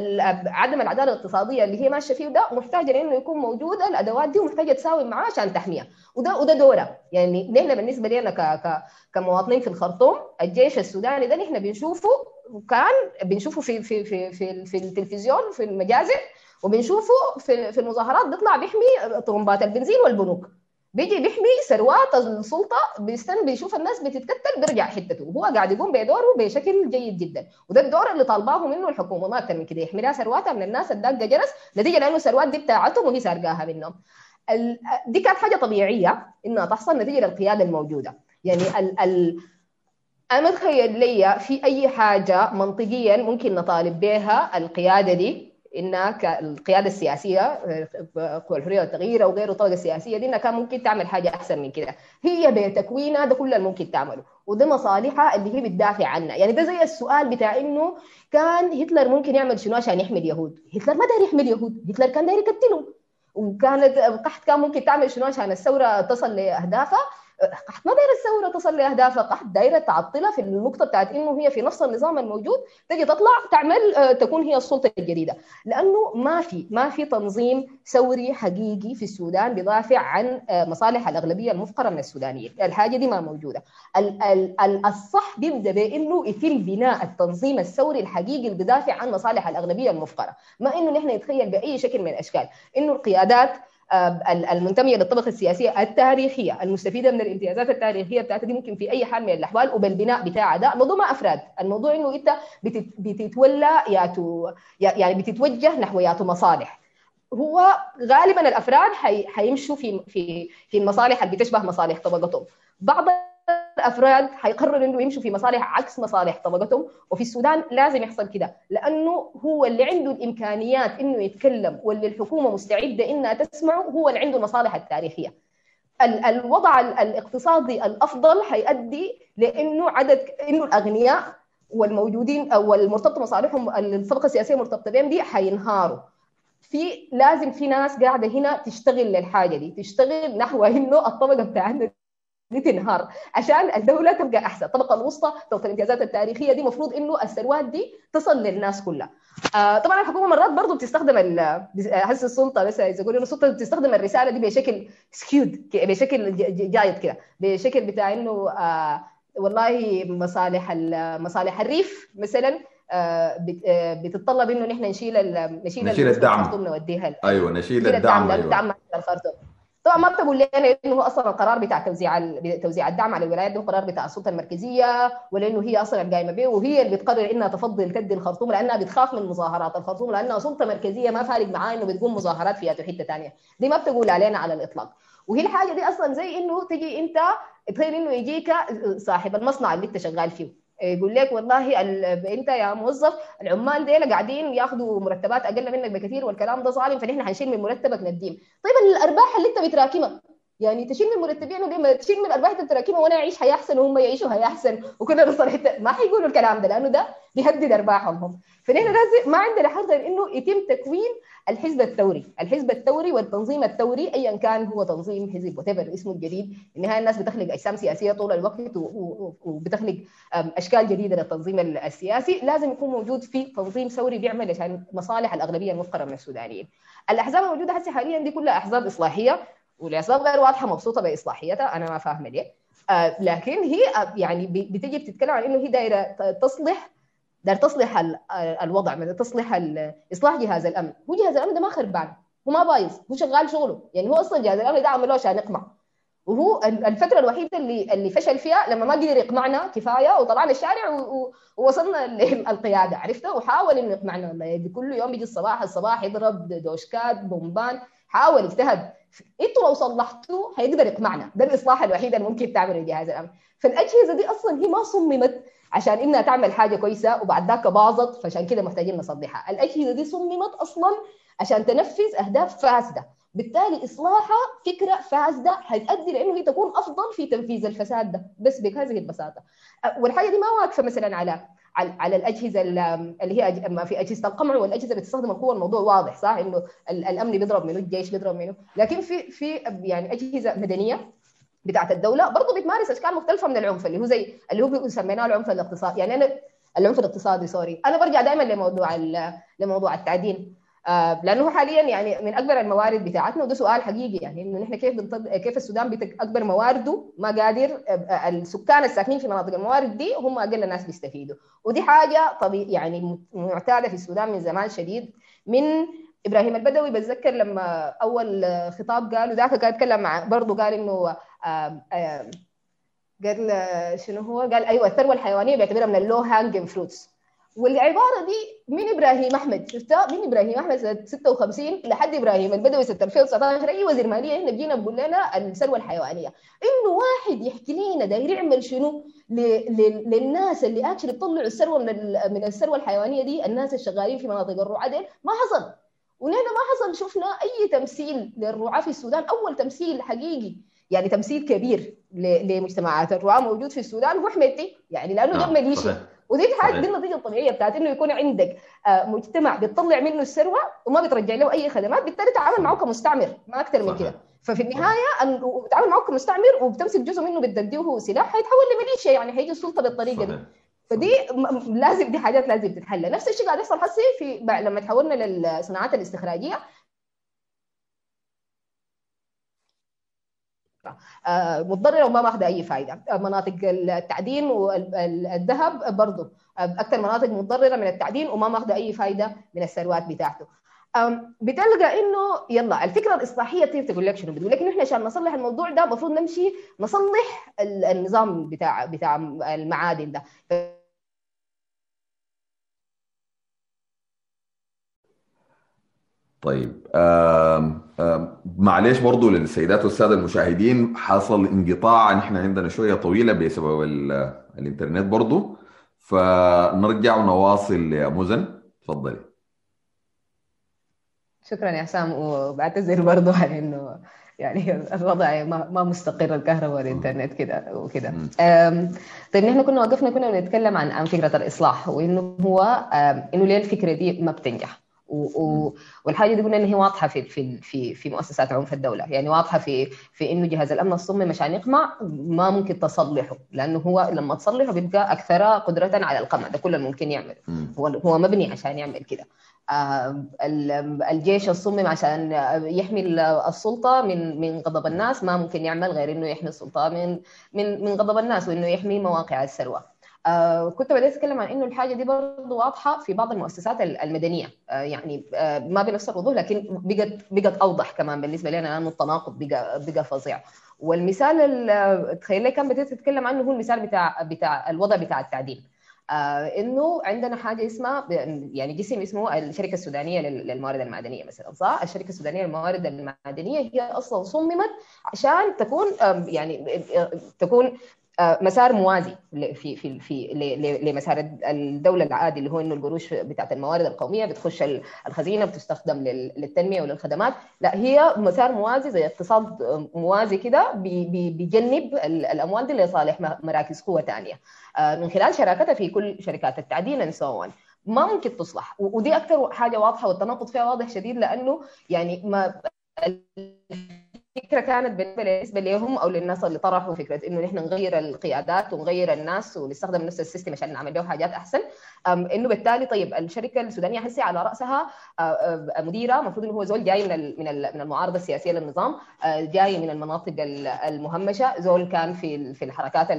عدم العدالة الاقتصادية اللي هي ماشية فيه ده محتاجه لأنه يكون موجوده الأدوات دي ومحتاجة تساوي معاه عشان تحميها وده وده دوره. يعني نحن بالنسبة لنا كمواطنين في الخرطوم الجيش السوداني ده نحن بنشوفه كان بنشوفه في في في في, في التلفزيون في المجازر وبنشوفه في في المظاهرات بيطلع بيحمي طرمبات البنزين والبنوك. بيجي بيحمي ثروات السلطة بيستنى بيشوف الناس بتتكتل بيرجع حتته. وهو قاعد يقوم بدوره بشكل جيد جدا. وده الدور اللي طالباه منه الحكومة ما أكثر من كده. يحمي لها ثرواتها من الناس الداقه جرس نتيجة لأنه الثروات دي بتاعتهم وهي سارقاها منهم. دي كانت حاجة طبيعية إنها تحصل نتيجة للقيادة الموجودة. يعني ال ال أنا متخيل لي في أي حاجة منطقيا ممكن نطالب بها القيادة دي. انها القيادة السياسية قوى الحريه والتغيير أو غيره الطاقه السياسيه دي إنها كان ممكن تعمل حاجة أحسن من كده. هي بتكوينها ده كله اللي ممكن تعمله وده مصالحها اللي هي بتدافع عنها. يعني ده زي السؤال بتاع إنه كان هتلر ممكن يعمل شنو عشان يحمي اليهود؟ هتلر ما داير يحمي اليهود هتلر كان داير يقتلهم. وكانت قحط كان ممكن تعمل شنو عشان الثورة تصل لأهدافها؟ قحط ما دايرة الثوره تصل لأهدافها قحط دايرة تعطلها في النقطة بتاعت إنه هي في نفس النظام الموجود تجي تطلع تعمل تكون هي السلطة الجديدة. لأنه ما في ما في تنظيم ثوري حقيقي في السودان بيدافع عن مصالح الأغلبية المفقرة من السودانيين. الحاجة دي ما موجودة. الصح بيبدأ بإنه يتم بناء التنظيم الثوري الحقيقي اللي بيدافع عن مصالح الأغلبية المفقرة. ما إنه نحن نتخيل بأي شكل من الأشكال. إنه القيادات المنتمية للطبقة السياسية التاريخية المستفيدة من الامتيازات التاريخية بتاعتها دي ممكن في أي حال من الأحوال وبالبناء بتاعها. ده الموضوع ما أفراد. الموضوع إنه أنت بتتولى ياتو يعني بتتوجه نحو ياتو مصالح. هو غالبا الأفراد حي حيمشوا في في في المصالح اللي بتشبه مصالح طبقتهم. بعض الأفراد حيقرروا انه يمشوا في مصالح عكس مصالح طبقتهم وفي السودان لازم يحصل كده لأنه هو اللي عنده الإمكانيات إنه يتكلم واللي الحكومة مستعدة إنها تسمعه هو اللي عنده المصالح التاريخية. الوضع الاقتصادي الأفضل حيؤدي لإنه عدد إنه الأغنياء والموجودين أو المرتبطة مصالحهم الطبقه السياسية مرتبطه بهم دي حينهاروا. في لازم في ناس قاعدة هنا تشتغل للحاجة دي تشتغل نحو إنه الطبقة بتاعتنا تنهار عشان الدولة تبقى أحسن. الطبقة الوسطى طبقه الامتيازات التاريخية دي المفروض إنه الثروات دي تصل للناس كلها. آه طبعا الحكومة مرات برضه بتستخدم هسه السلطة بس اذا قلنا السلطة بتستخدم الرسالة دي بشكل سكيود بشكل جايد كده. بشكل بتاع إنه آه والله مصالح مصالح الريف مثلا بتتطلب إنه نحن نشيل نشيل, نشيل الدعم. نوديها أيوه نشيل الدعم الدعم الخرطوم طبعا ما بتقول لنا انه أصلا القرار بتاع توزيع توزيع الدعم على الولايات ده قرار بتاع السلطة المركزية ولا انه هي أصلا قايمة به وهي اللي بتقرر إنها تفضل تدي الخرطوم لأنها بتخاف من مظاهرات الخرطوم لأنها سلطة مركزية ما فارق معاها إنه بتقوم مظاهرات في حتة ثانية دي ما بتقول علينا على الإطلاق. وهي الحاجة دي أصلا زي إنه تجي أنت تخيل إنه يجيك صاحب المصنع اللي أنت شغال فيه. يقول لك والله انت يا موظف العمال ديل قاعدين ياخذوا مرتبات أقل منك بكثير والكلام ده ظالم فنحن حنشيل من مرتبك نديم. طيب الأرباح اللي أنت بتراكمها يعني تشيل من مرتبين ولما تشيل من الارباح التراكمه وأنا أعيش حياه احسن وهم يعيشوا حياه احسن وكنا حتة ما حيقولوا الكلام ده لأنه ده بيهدد أرباحهم. هم فنحن لازم ما عندنا حل غير إنه يتم تكوين الحزب الثوري، الحزب الثوري والتنظيم الثوري ايا كان هو تنظيم حزب وات اسمه الجديد، النهاية الناس بتخلق أجسام سياسية طول الوقت وبتخلق أشكال جديدة للتنظيم السياسي، لازم يكون موجود في تنظيم ثوري بيعمل عشان مصالح الأغلبية المفقرة من السودانيين. الأحزاب الموجودة حاليا دي كلها أحزاب إصلاحية. ولاسباب غير واضحه مبسوطة باصلاحيتها أنا ما فاهمة ليه. آه لكن هي آه يعني بتجي بتتكلم عن إنه هي دايرة تصلح دايرة تصلح الوضع من تصلح إصلاح جهاز الأمن. هو جهاز الأمن ده ما خربان هو ما بايظ هو شغال شغله. يعني هو أصلا جهاز الأمن ده عملوه عشان يقمع وهو الفترة الوحيدة اللي اللي فشل فيها لما ما قدر يقنعنا كفاية وطلعنا الشارع ووصلنا للقياده عرفته وحاول إنه يقنعنا والله كل يوم يجي الصباح الصباح يضرب دوشكات بومبان حاول اجتهد أنتوا لو صلحتوه هيقدر يقمعنا ده الإصلاح الوحيد اللي ممكن تعمله جهاز الامن فالأجهزة دي أصلا هي ما صممت عشان إنها تعمل حاجة كويسة وبعد ذاك باظت فعشان كده محتاجين نصلحها. الأجهزة دي صممت أصلا عشان تنفذ أهداف فاسدة. بالتالي إصلاحها فكرة فاسدة حتؤدي لأنه هي تكون أفضل في تنفيذ الفساد ده. بس بهذه البساطة. والحاجة دي ما واقفة مثلا على على الأجهزة اللي هي في أجهزة القمع والأجهزة اللي تستخدم القوة. الموضوع واضح صح؟ إنه الأمن بيضرب منه الجيش بيضرب منه. لكن في في يعني أجهزة مدنية بتاعت الدولة برضه بتمارس أشكال مختلفة من العنف اللي هو زي اللي هو سميناه العنف الاقتصادي. يعني أنا العنف الاقتصادي سوري أنا برجع دائما لموضوع لموضوع التعدين. لأنه حاليا يعني من أكبر الموارد بتاعتنا وده سؤال حقيقي يعني إنه نحن كيف بنطل... كيف السودان بتك... أكبر موارده ما قادر آه السكان الساكنين في مناطق الموارد دي هم أقل الناس بيستفيدوا. ودي حاجة طبيعي يعني معتادة في السودان من زمان شديد. من إبراهيم البدوي بتذكر لما أول خطاب قاله ذاك كان يتكلم مع برضه قال إنه آه آه قال شنو هو؟ قال أيوه الثروة الحيوانية بيعتبرها من ال low hanging fruits والعبارة دي من إبراهيم أحمد. شفتها؟ من إبراهيم أحمد سنة 56 لحد إبراهيم البدوي سنه 2019 اي وزير مالية هنا جينا بقول لنا الثروة الحيوانية. إنه واحد يحكي لنا داير يعمل شنو؟ للناس اللي actually بيطلعوا الثروة من من الثروة الحيوانية دي الناس الشغالين في مناطق الرعاة دي ما حصل. ونحن ما حصل شفنا أي تمثيل للرعاة في السودان؟ أول تمثيل حقيقي يعني تمثيل كبير لمجتمعات الرعاة موجود في السودان هو حميدتي يعني لأنه ده مليشيا ودي الحاجة دي النتيجه الطبيعية بتاعت إنه يكون عندك مجتمع بيطلع منه الثروة وما بترجع له أي خدمات بالتالي تعامل معه كمستعمر ما أكثر من كده. ففي النهاية بتعامل معه كمستعمر وبتمسك جزء منه بتديه سلاح هيتحول لميليشيا يعني هيجي السلطة بالطريقة دي. فدي لازم دي حاجات لازم تتحل. نفس الشيء قاعد يحصل حسي في لما تحولنا للصناعات الاستخراجية متضررة وما ماخذه أي فائده مناطق التعدين والذهب برضه أكثر مناطق متضررة من التعدين وما ماخذه أي فائده من الثروات بتاعته. بتلقى إنه يلا الفكرة الإصلاحية كيف تقول لك شنو بتقول لك انه إحنا عشان نصلح الموضوع ده المفروض نمشي نصلح النظام بتاع بتاع المعادن ده. طيب آم آم معلش برضو للسيدات والسادة المشاهدين حصل انقطاع نحن عندنا شوية طويلة بسبب الانترنت برضو. فنرجع ونواصل يا مزن تفضلي. شكرا يا حسام وبعتذر برضو على إنه يعني الوضع ما مستقر الكهرباء والإنترنت كده وكده. طيب نحن كنا وقفنا كنا بنتكلم عن عن فكرة الإصلاح وإنه هو إنه ليه الفكرة دي ما بتنجح. والحاجة دي قلنا إن هي واضحة في في في في مؤسسات عنف الدولة. يعني واضحة في في إنه جهاز الأمن الصمم عشان يقمع ما ممكن تصلحه لأنه هو لما تصلحه بيبقى أكثر قدرة على القمع. ده كل ممكن يعمله هو هو مبني عشان يعمل كده. آه الجيش الصمم عشان يحمي السلطة من من غضب الناس ما ممكن يعمل غير إنه يحمي السلطة من من من غضب الناس وإنه يحمي مواقع الثروة. آه كنت بدأت أتكلم عن إنه الحاجة دي برضه واضحة في بعض المؤسسات المدنية. آه يعني آه ما بنفس الوضوح لكن بقت بقت أوضح كمان بالنسبة لنا لأنه التناقض بقى بقى فظيع. والمثال تخيل كان بدأت تتكلم عنه هو المثال بتاع بتاع الوضع بتاع التعدين. آه إنه عندنا حاجة اسمها يعني جسم اسمه الشركة السودانية للموارد المعدنية مثلا صح؟ الشركة السودانية للموارد المعدنية هي أصلا صممت عشان تكون يعني تكون مسار موازي في في في لمسار الدولة العادي اللي هو إنه القروش بتاعت الموارد القومية بتخش الخزينة بتستخدم للتنمية وللخدمات. لا هي مسار موازي زي اقتصاد موازي كده بيجنب الأموال دي لصالح مراكز قوة ثانية من خلال شراكتها في كل شركات التعدين on. ما ممكن تصلح. ودي أكثر حاجة واضحة والتناقض فيها واضح شديد لأنه يعني ما الفكرة كانت بالنسبة لهم أو للناس اللي طرحوا فكرة إنه نحن نغير القيادات ونغير الناس ونستخدم نفس السيستم عشان نعمل له حاجات أحسن. إنه بالتالي طيب الشركة السودانية هسه على رأسها مديرة المفروض إنه هو زول جاي من من من المعارضة السياسية للنظام جاي من المناطق المهمشة. زول كان في في الحركات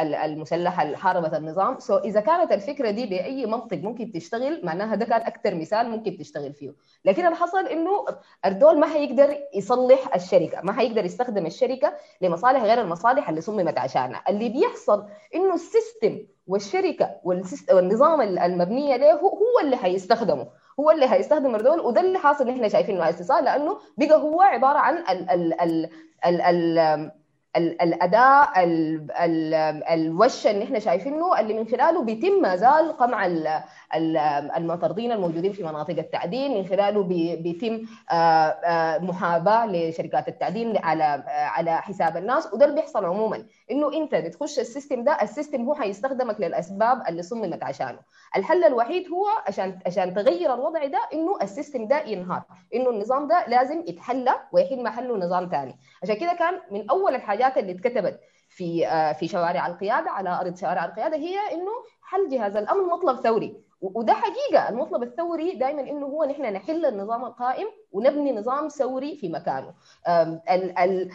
المسلحة اللي حاربت النظام. so so إذا كانت الفكرة دي بأي منطق ممكن تشتغل معناها ده كان أكثر مثال ممكن تشتغل فيه. لكن اللي حصل إنه اردول ما حيقدر يصلح الشركة ما حيقدر يستخدم الشركة لمصالح غير المصالح اللي صممت عشانها. اللي بيحصل إنه ال system والشركة والنظام المبنيه له هو اللي حيستخدمه. هو اللي هيستخدم اردول وده اللي حاصل إحنا شايفينه هسه لأنه بقى هو عبارة عن ال ال ال ال, ال الأداء ال ال الوش اللي إحنا شايفينه اللي من خلاله بيتم ما زال قمع المطاردين الموجودين في مناطق التعدين من خلاله بيتم محاباة لشركات التعدين على على حساب الناس. وده اللي بيحصل عموما إنه أنت بتخش ال system ده ال system هو حيستخدمك للأسباب اللي صممت عشانه. الحل الوحيد هو عشان عشان تغير الوضع ده إنه ال system ده ينهار إنه النظام ده لازم يتحلى ويحل محله نظام ثاني عشان كده كان من أول الحاجات اللي اتكتبت في في شوارع القيادة على أرض شوارع القيادة هي إنه حل جهاز الأمن مطلب ثوري. وده حقيقة المطلب الثوري دائما إنه هو نحن نحل النظام القائم ونبني نظام ثوري في مكانه. ال ال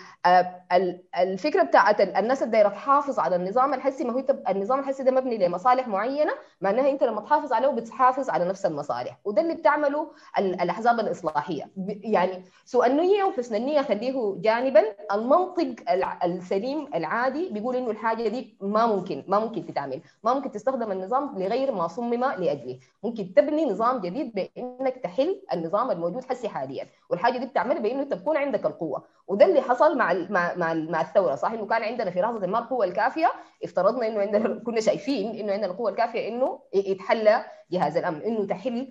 ال الفكرة بتاعت الناس اللي تحافظ على النظام الحسي ما هو النظام الحسي ده مبني لمصالح معينة معناها انت لما تحافظ عليه بتحافظ على نفس المصالح. وده اللي بتعمله الأحزاب الإصلاحية. يعني سوء النية وحسن النية خليه جانبا. المنطق السليم العادي بيقول إنه الحاجة دي ما ممكن ما ممكن تتعمل. ما ممكن تستخدم النظام لغير ما صمم لأجله. ممكن تبني نظام جديد بإنك تحل النظام الموجود حسي حاليا. والحاجة دي بتعملها بإنه أنت تكون عندك القوة. وده اللي حصل مع مع مع, مع الثورة. صح إنه كان عندنا في لحظة ما القوة الكافية افترضنا إنه عندنا كنا شايفين إنه عندنا القوة الكافية إنه يتحلى جهاز الأمن إنه تحل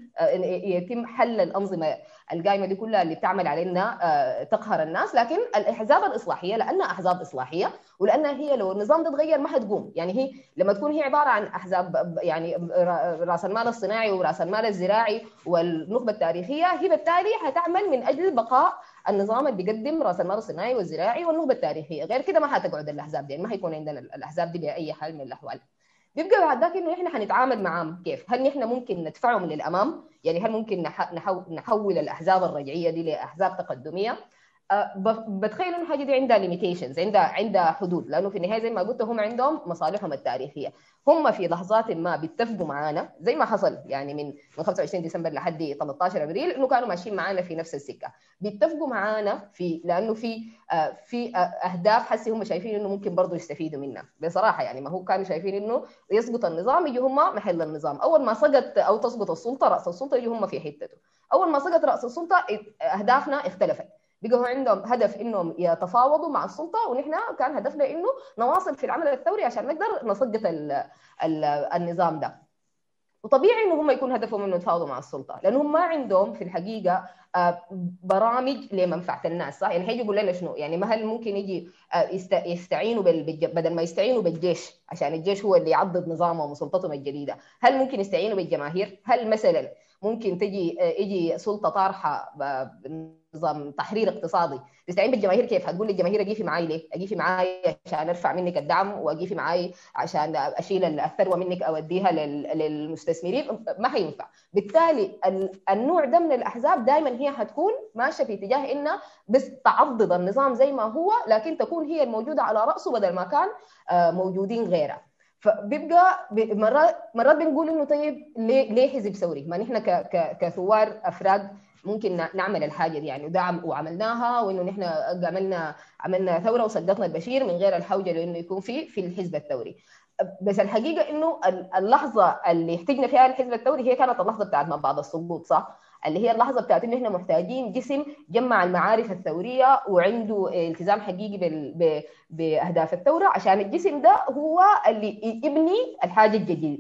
يتم حل الأنظمة القائمة دي كلها اللي بتعمل علينا تقهر الناس. لكن الأحزاب الإصلاحية لأنها أحزاب إصلاحية ولأنها هي لو النظام ده اتغير ما حتقوم. يعني هي لما تكون هي عبارة عن أحزاب يعني راس المال الصناعي وراس المال الزراعي والنخبة التاريخية هي بالتالي حتعمل من أجل بقاء النظام اللي بيقدم راس المال الصناعي والزراعي والنخبة التاريخية. غير كده ما حتقعد الأحزاب دي يعني ما حيكون عندنا الأحزاب دي بأي حال من الأحوال. بيبقى بعد إنه إحنا حنتعامل معاهم كيف؟ هل نحن ممكن ندفعهم للأمام؟ يعني هل ممكن نحول الأحزاب الرجعية دي لأحزاب تقدمية؟ أه بتخيل إنه الحاجة دي عندها ليميتيشنز عندها عندها حدود لأنه في النهاية زي ما قلت هم عندهم مصالحهم التاريخية. هم في لحظات ما بيتفقوا معانا زي ما حصل يعني من من 25 ديسمبر لحد 13 أبريل إنه كانوا ماشيين معانا في نفس السكة. بيتفقوا معانا في لأنه في آه في آه أهداف حسي هم شايفين إنه ممكن برضه يستفيدوا منها. بصراحة يعني ما هو كانوا شايفين إنه يسقط النظام يجوا هم محل النظام. أول ما سقط أو تسقط السلطة رأس السلطة يجوا هم في حتته. أول ما سقط رأس السلطة أهدافنا اختلفت. بقوا عندهم هدف إنهم يتفاوضوا مع السلطة ونحن كان هدفنا إنه نواصل في العمل الثوري عشان نقدر نسقط النظام ده. وطبيعي إنه هم يكون هدفهم إنه يتفاوضوا مع السلطة لانهم ما عندهم في الحقيقة برامج لمنفعة الناس صح؟ يعني هيجي يقول لنا شنو؟ يعني ما هل ممكن يجي يستعينوا بدل ما يستعينوا بالجيش عشان الجيش هو اللي يعضد نظامهم وسلطتهم الجديدة هل ممكن يستعينوا بالجماهير؟ هل مثلا ممكن تجي يجي سلطة طارحة نظام تحرير اقتصادي تستعين بالجماهير كيف؟ هتقول للجماهير أجي في معاي ليه؟ أجي في معاي عشان أرفع منك الدعم وأجي في معاي عشان أشيل الثروة منك أو أديها للمستثمرين. ما حينفع. بالتالي النوع ده من الأحزاب دائما هي حتكون ماشية في اتجاه انها بس تعضد النظام زي ما هو لكن تكون هي الموجودة على رأسه بدل ما كان موجودين غيرها فبيبقى مرات مرات بنقول إنه طيب ليه ليه حزب ثوري؟ ما نحن كثوار أفراد ممكن نعمل الحاجة دي يعني وده وعملناها وإنه نحن عملنا عملنا ثورة وسقطنا البشير من غير الحوجة لأنه يكون في في الحزب الثوري بس الحقيقة إنه اللحظة اللي احتجنا فيها الحزب الثوري هي كانت اللحظة بتاعت ما بعد السقوط صح؟ اللي هي اللحظة بتاعت انه إحنا محتاجين جسم جمع المعارف الثورية وعنده التزام حقيقي. بأهداف الثورة عشان الجسم ده هو اللي يبني الحاجة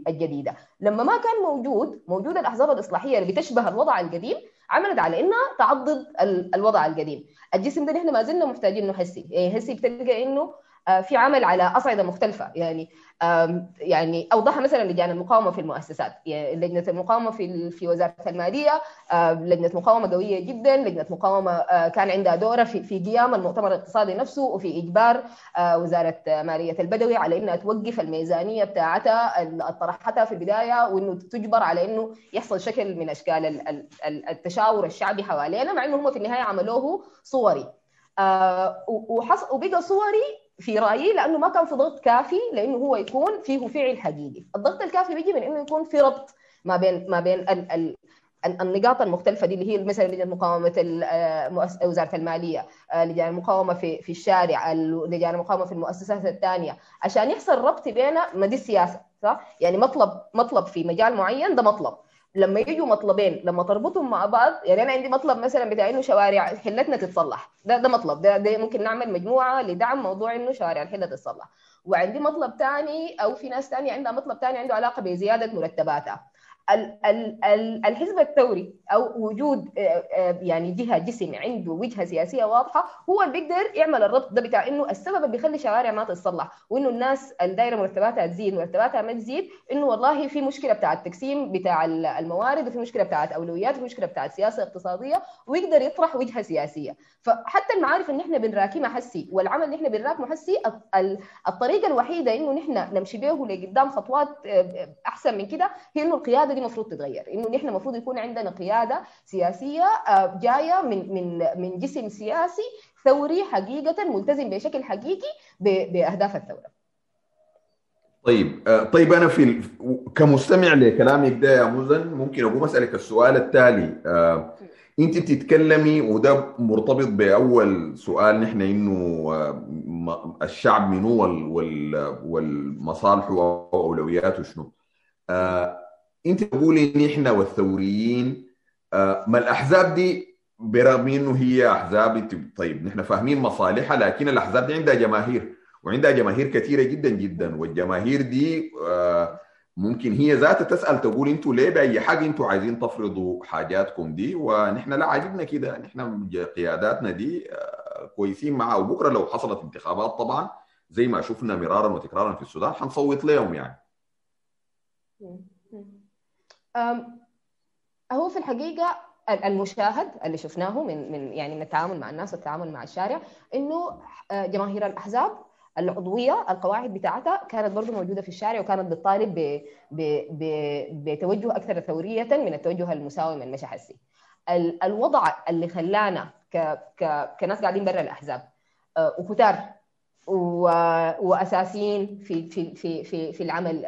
الجديدة لما ما كان موجود موجود الأحزاب الإصلاحية اللي بتشبه الوضع القديم عملت على إنها تعضد الوضع القديم الجسم ده نحن ما زلنا محتاجين إنه هسي يعني هسي بتلقى إنه في عمل على أصعدة مختلفة. يعني يعني اوضحها مثلا لجان المقاومة في المؤسسات. يعني لجنة المقاومة في في وزارة المالية لجنة مقاومة قوية جدا. لجنة مقاومة كان عندها دورة في في قيام المؤتمر الاقتصادي نفسه وفي إجبار وزارة مالية البدوي على إنها توقف الميزانية بتاعتها اللي طرحتها في البداية وإنه تجبر على إنه يحصل شكل من أشكال التشاور الشعبي حوالينا مع إنه هم في النهاية عملوه صوري. وبقى صوري في رأيي لأنه ما كان في ضغط كافي لأنه هو يكون فيه فعل حقيقي، الضغط الكافي بيجي من إنه يكون في ربط ما بين ما بين ال ال النقاط المختلفة دي اللي هي مثلا لجنه مقاومة وزارة المالية، لجان المقاومه في في الشارع، لجان المقاومه في المؤسسات الثانية، عشان يحصل ربط بينها ما دي السياسة، صح؟ يعني مطلب مطلب في مجال معين ده مطلب، لما يجوا مطلبين لما تربطهم مع بعض يعني أنا عندي مطلب مثلا بتاع إنه شوارع حلتنا تتصلح. ده ده مطلب. ده, ده ممكن نعمل مجموعة لدعم موضوع إنه شوارع الحلة تتصلح. وعندي مطلب ثاني أو في ناس ثانية عندها مطلب ثاني عنده علاقة بزيادة مرتباتها. الحزب الثوري أو وجود يعني جهة جسم عنده وجهة سياسية واضحة هو اللي بيقدر يعمل الربط ده بتاع إنه السبب اللي بيخلي الشوارع ما تتصلح وإنه الناس الدايرة مرتباتها تزيد مرتباتها ما تزيد إنه والله في مشكلة بتاع التقسيم بتاع الموارد وفي مشكلة بتاعت أولويات وفي مشكلة بتاعت سياسة اقتصادية ويقدر يطرح وجهة سياسية. فحتى المعارف اللي إحنا بنراكمها حسي والعمل اللي إحنا بنراكمه حسي الطريقة الوحيدة إنه نحن نمشي به لقدام خطوات أحسن من كده هي إنه القيادة دي المفروض تتغير. إنه نحن المفروض يكون عندنا قيادة سياسية جاية من من من جسم سياسي ثوري حقيقة ملتزم بشكل حقيقي بأهداف الثورة. طيب طيب أنا في كمستمع لكلامك ده يا مزن ممكن أقوم أسألك السؤال التالي. أنت بتتكلمي وده مرتبط بأول سؤال نحن إنه الشعب منو والمصالح وأولوياته شنو؟ انت تقولي ان إحنا والثوريين ما الأحزاب دي برغم إنه هي أحزاب طيب نحن فاهمين مصالحها لكن الأحزاب دي عندها جماهير وعندها جماهير كثيرة جدا جدا والجماهير دي ممكن هي ذاتها تسأل تقول أنتوا ليه بأي حاجة؟ أنتوا عايزين تفرضوا حاجاتكم دي ونحن لا عاجبنا كده نحن قياداتنا دي كويسين معها. وبكرة لو حصلت انتخابات طبعا زي ما شفنا مرارا وتكرارا في السودان حنصوت لهم يعني. هو في الحقيقة المشاهد اللي شفناه من من يعني من التعامل مع الناس والتعامل مع الشارع إنه جماهير الأحزاب العضوية القواعد بتاعتها كانت برضه موجودة في الشارع وكانت بتطالب بتوجه أكثر ثورية من التوجه المساوم المشحسي الوضع اللي خلانا ك ك كناس قاعدين برا الأحزاب وكتار وأساسيين في في في في في العمل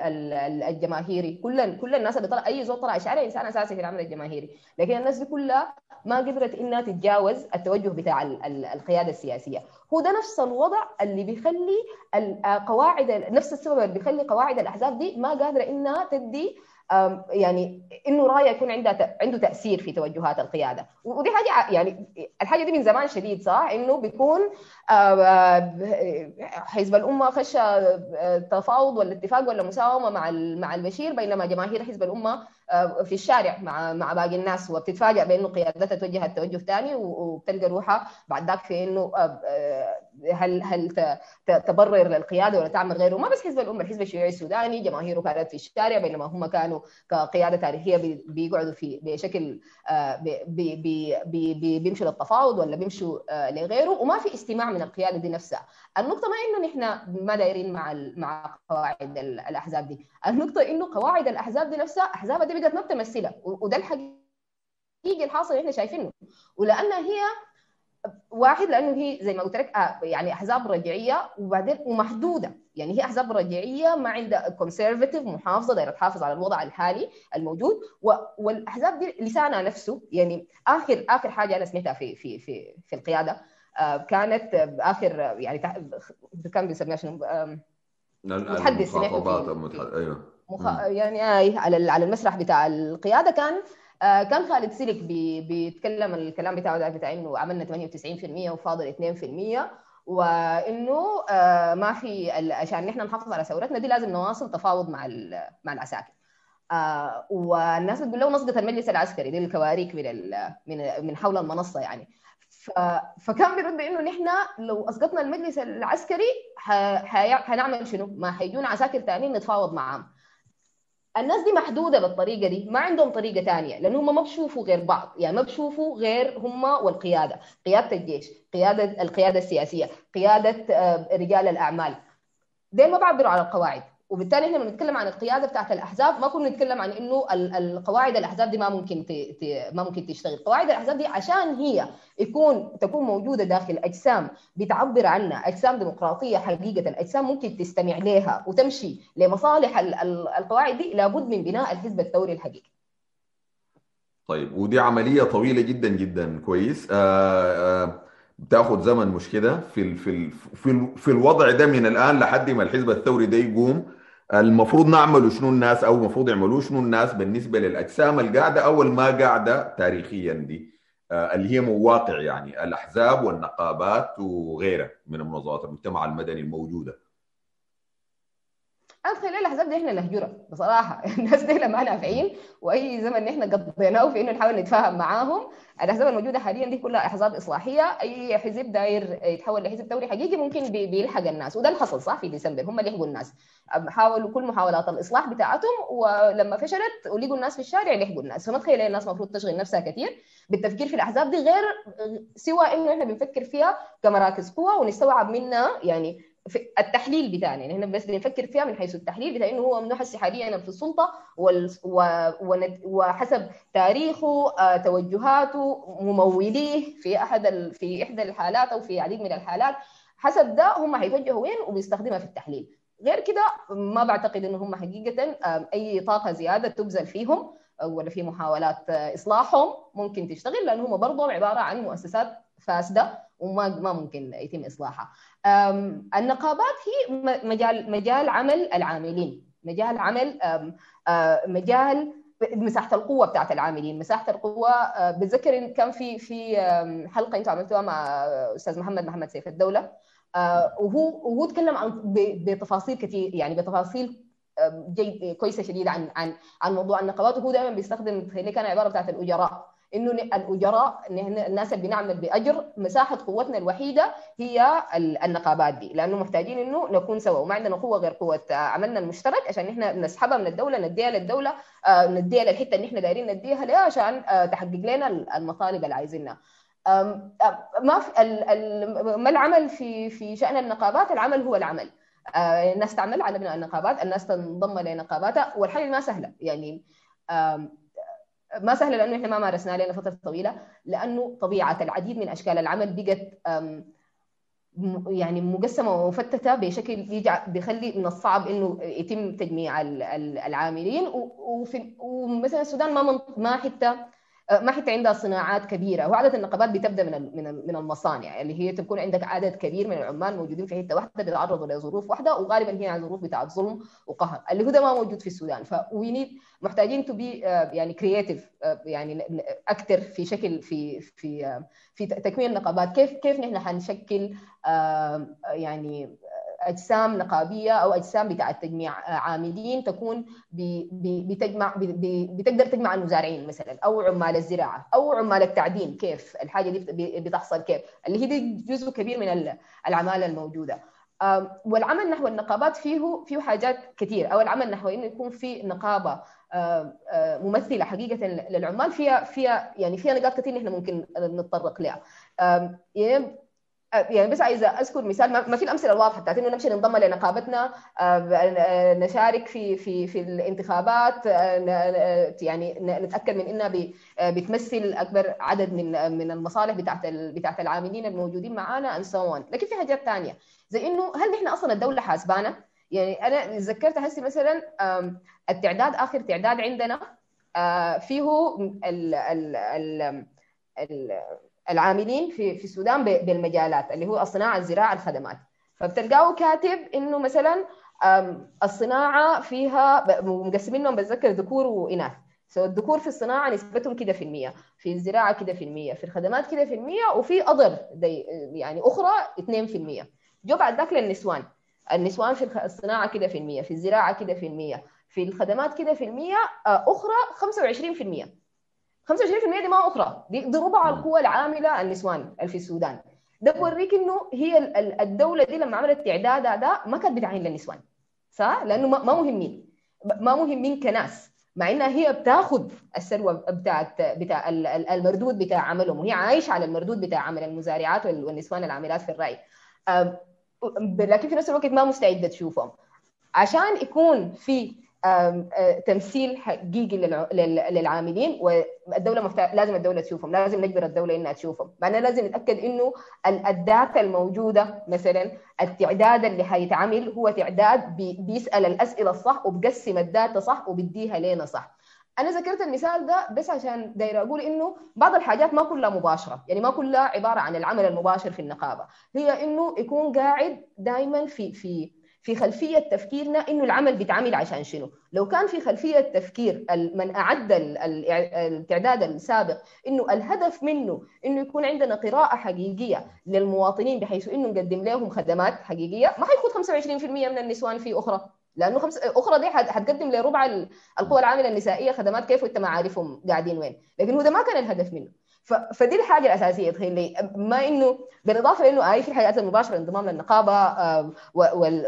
الجماهيري. كل كل الناس اللي طلع أي زول طلع شارع إنسان أساسي في العمل الجماهيري. لكن الناس دي كلها ما قدرت إنها تتجاوز التوجه بتاع القيادة السياسية. هو ده نفس الوضع اللي بيخلي القواعد نفس السبب اللي بيخلي قواعد الأحزاب دي ما قادرة إنها تدي يعني إنه راية يكون عندها عنده تأثير في توجهات القيادة. ودي حاجة يعني الحاجة دي من زمان شديد صح؟ إنه بيكون حزب الأمة خش تفاوض ولا اتفاق ولا مساومة مع مع البشير بينما جماهير حزب الأمة في الشارع مع مع باقي الناس وبتتفاجئ بأنه قيادتها توجهت توجه ثاني وبتلقى روحها بعد ذاك في إنه هل هل تبرر للقيادة ولا تعمل غيره؟ ما بس حزب الأمة الحزب الشيوعي السوداني جماهيره كانت في الشارع بينما هم كانوا كقيادة تاريخية بيقعدوا في بشكل بي بي بي بيمشوا للتفاوض ولا بيمشوا لغيره وما في استماع من القيادة دي نفسها. النقطة ما إنه نحن ما دايرين مع مع قواعد الأحزاب دي. النقطة إنه قواعد الأحزاب دي نفسها دي بذات ما بتمثلها وده الحقيقي الحاصل اللي إحنا شايفينه. ولانها هي واحد لأنه هي زي ما قلت لك يعني أحزاب رجعية وبعدين ومحدودة. يعني هي أحزاب رجعية ما عندها conservative محافظة دايرة تحافظ على الوضع الحالي الموجود. والأحزاب دي لسانها نفسه. يعني آخر آخر حاجة أنا سمعتها في في في في القيادة كانت آخر يعني كان بيسميها شنو؟ متحدث المخاطبات أيوه. مخ... يعني على على المسرح بتاع القيادة كان آه، كان خالد سلك بي بيتكلم الكلام بتاعه ده بتاع إنه عملنا 98% وفاضل 2% وإنه آه، ما في عشان نحن نحافظ على ثورتنا دي لازم نواصل تفاوض مع مع العساكر. آه، والناس بتقول له نسقط المجلس العسكري دي الكواريك من من من حول المنصة يعني. فكان بيرد انه نحن لو أسقطنا المجلس العسكري حنعمل شنو؟ ما حيجونا عساكر ثانيين نتفاوض معاهم. الناس دي محدودة بالطريقة دي ما عندهم طريقة ثانية لأنه هم ما بشوفوا غير بعض يعني ما بشوفوا غير هم والقيادة قيادة الجيش قيادة القيادة السياسية قيادة آه، رجال الأعمال. دي ما بعبروا على القواعد. وبالتالي إحنا لما نتكلم عن القيادة بتاعت الأحزاب ما كنا نتكلم عن إنه القواعد الأحزاب دي ما ممكن ما ممكن تشتغل، قواعد الأحزاب دي عشان هي يكون تكون موجودة داخل أجسام بتعبر عنها، أجسام ديمقراطية حقيقة، اجسام ممكن تستمع لها وتمشي لمصالح القواعد دي لابد من بناء الحزب الثوري الحقيقي. طيب ودي عملية طويلة جدا جدا. كويس. آه آه بتاخد زمن مش كده. في في في في الوضع ده من الآن لحد ما الحزب الثوري ده يقوم المفروض نعملوا شنو الناس أو المفروض يعملوا شنو الناس بالنسبة للأجسام القاعدة أو ما قاعدة تاريخيا دي آه، اللي هي مواقع يعني الأحزاب والنقابات وغيرها من منظمات المجتمع المدني الموجودة. ادخل الأحزاب دي إحنا نهجرها بصراحة. الناس دي ما نافعين وأي زمن إحنا قضيناه في إنه نحاول نتفاهم معاهم. الأحزاب الموجودة حاليا دي كلها أحزاب إصلاحية. أي حزب داير يتحول لحزب ثوري حقيقي ممكن بيلحق الناس وده اللي حصل صح في ديسمبر. هم لحقوا الناس. حاولوا كل محاولات الإصلاح بتاعتهم ولما فشلت ولقوا الناس في الشارع لحقوا الناس. فما تخيل الناس المفروض تشغل نفسها كثير بالتفكير في الأحزاب دي غير سوى إنه إحنا بنفكر فيها كمراكز قوة ونستوعب منها يعني التحليل بتاعنا يعني هنا بس بنفكر فيها من حيث التحليل بتاع إنه هو ممنوح حاليا في السلطة. و... وحسب تاريخه آه، توجهاته مموليه في أحد ال... في إحدى الحالات أو في عديد من الحالات حسب ده هم هيتوجهوا وين وبيستخدمها في التحليل غير كده ما بعتقد إنه هم حقيقة أي طاقة زيادة تبذل فيهم ولا في محاولات إصلاحهم ممكن تشتغل لأنه هم برضه عبارة عن مؤسسات فاسدة وما ما ممكن يتم إصلاحها. النقابات هي مجال مجال عمل العاملين. مجال عمل مجال مساحة القوة بتاعت العاملين. مساحة القوة بتذكر إن كان في في حلقة أنتم عملتوها مع أستاذ محمد محمد سيف الدولة. وهو وهو تكلم عن بتفاصيل كثير يعني بتفاصيل جيد كويسة شديدة عن عن عن موضوع النقابات. وهو دائما بيستخدم كان عبارة بتاعت الأجراء. إنه الأجراء الناس اللي بنعمل بأجر مساحة قوتنا الوحيدة هي النقابات دي. لأنه محتاجين إنه نكون سوا. وما عندنا قوة غير قوة عملنا المشترك عشان إحنا نسحبها من الدولة نديها للدولة آه، نديها للحتة اللي إحنا دايرين نديها لها عشان آه، تحقق لنا المطالب اللي عايزينها. ما في ما العمل في في شأن النقابات؟ العمل هو العمل. آه، الناس تعمل على بناء النقابات الناس تنضم لنقاباتها والحل ما سهلة. يعني ما سهله لأنه إحنا ما مارسناه لنا فترة طويلة لأنه طبيعة العديد من أشكال العمل بقت يعني مقسمة ومفتتة بشكل بيخلي من الصعب إنه يتم تجميع العاملين. ومثلا السودان ما ما حتى ما حتى عندها صناعات كبيرة. وعاده النقابات بتبدأ من من المصانع اللي هي تكون عندك عدد كبير من العمال موجودين في حتة واحدة بيتعرضوا لظروف واحدة وغالبا هي ظروف بتاعت ظلم وقهر. اللي هو ده ما موجود في السودان. ف we محتاجين to be يعني creative يعني أكثر في شكل في في في تكوين النقابات. كيف كيف نحن حنشكل يعني أجسام نقابية أو أجسام بتاعة تجميع عاملين تكون بتجمع بتقدر تجمع المزارعين مثلا أو عمال الزراعة أو عمال التعدين كيف؟ الحاجة دي بتحصل كيف؟ اللي هي دي جزء كبير من العمالة الموجودة. والعمل نحو النقابات فيه فيه حاجات كثير أو العمل نحو إنه يكون في نقابة ممثلة حقيقة للعمال فيها فيها يعني فيها نقاط كثير نحن ممكن نتطرق لها. يعني يعني بس عايزة أذكر مثال ما في الأمثلة الواضحة بتاعت إنه نمشي ننضم لنقابتنا آه، نشارك في في في الانتخابات آه، يعني نتأكد من إنها بتمثل أكبر عدد من من المصالح بتاعت بتاعت العاملين الموجودين معانا ان سو لكن في حاجات ثانية زي إنه هل نحن أصلا الدولة حاسبانا؟ يعني أنا تذكرت هسي مثلا التعداد آخر تعداد عندنا آه، فيه ال ال ال العاملين في في السودان بالمجالات اللي هو الصناعة الزراعة الخدمات. فبتلقاه كاتب إنه مثلا الصناعة فيها مقسمينهم بتذكر ذكور وإناث. so الذكور في الصناعة نسبتهم كده في المية في الزراعة كده في المية في الخدمات كده في المية وفي other يعني أخرى 2% جو بعد ذاك للنسوان. النسوان في الصناعة كده في المية في الزراعة كده في المية في الخدمات كده في المية أخرى 25% 25% دي ما أخرى. دي, دي ربع القوى العاملة النسوان اللي في السودان. ده بوريك إنه هي الدولة دي لما عملت تعداد ده ما كانت بتعين للنسوان. صح؟ لأنه ما مهمين. ما مهمين كناس. مع إنها هي بتاخذ الثروه بتاعت بتاع المردود بتاع عملهم. وهي عايشة على المردود بتاع عمل المزارعات والنسوان العاملات في الري لكن في نفس الوقت ما مستعدة تشوفهم. عشان يكون في تمثيل حقيقي للعاملين والدولة محتاج لازم الدولة تشوفهم لازم نجبر الدولة إنها تشوفهم. معناه لازم نتأكد إنه ال data الموجودة مثلا التعداد اللي حيتعمل هو تعداد بيسأل الأسئلة الصح وبقسم ال data صح وبيديها لنا صح. أنا ذكرت المثال ده بس عشان دايره أقول إنه بعض الحاجات ما كلها مباشرة يعني ما كلها عبارة عن العمل المباشر في النقابة. هي إنه يكون قاعد دائما في في في خلفية تفكيرنا إنه العمل بيتعمل عشان شنو؟ لو كان في خلفية تفكير من أعد التعداد السابق إنه الهدف منه إنه يكون عندنا قراءة حقيقية للمواطنين بحيث إنه نقدم لهم خدمات حقيقية ما حيكون 25% من النسوان في أخرى. لأنه خمس أخرى دي حتقدم لربع القوى العاملة النسائية خدمات كيف وإنت ما عارفهم قاعدين وين. لكن هو ده ما كان الهدف منه. فدي الحاجة الأساسية تخيل لي ما إنه بالإضافة لإنه اي في الحياة المباشرة انضمام للنقابة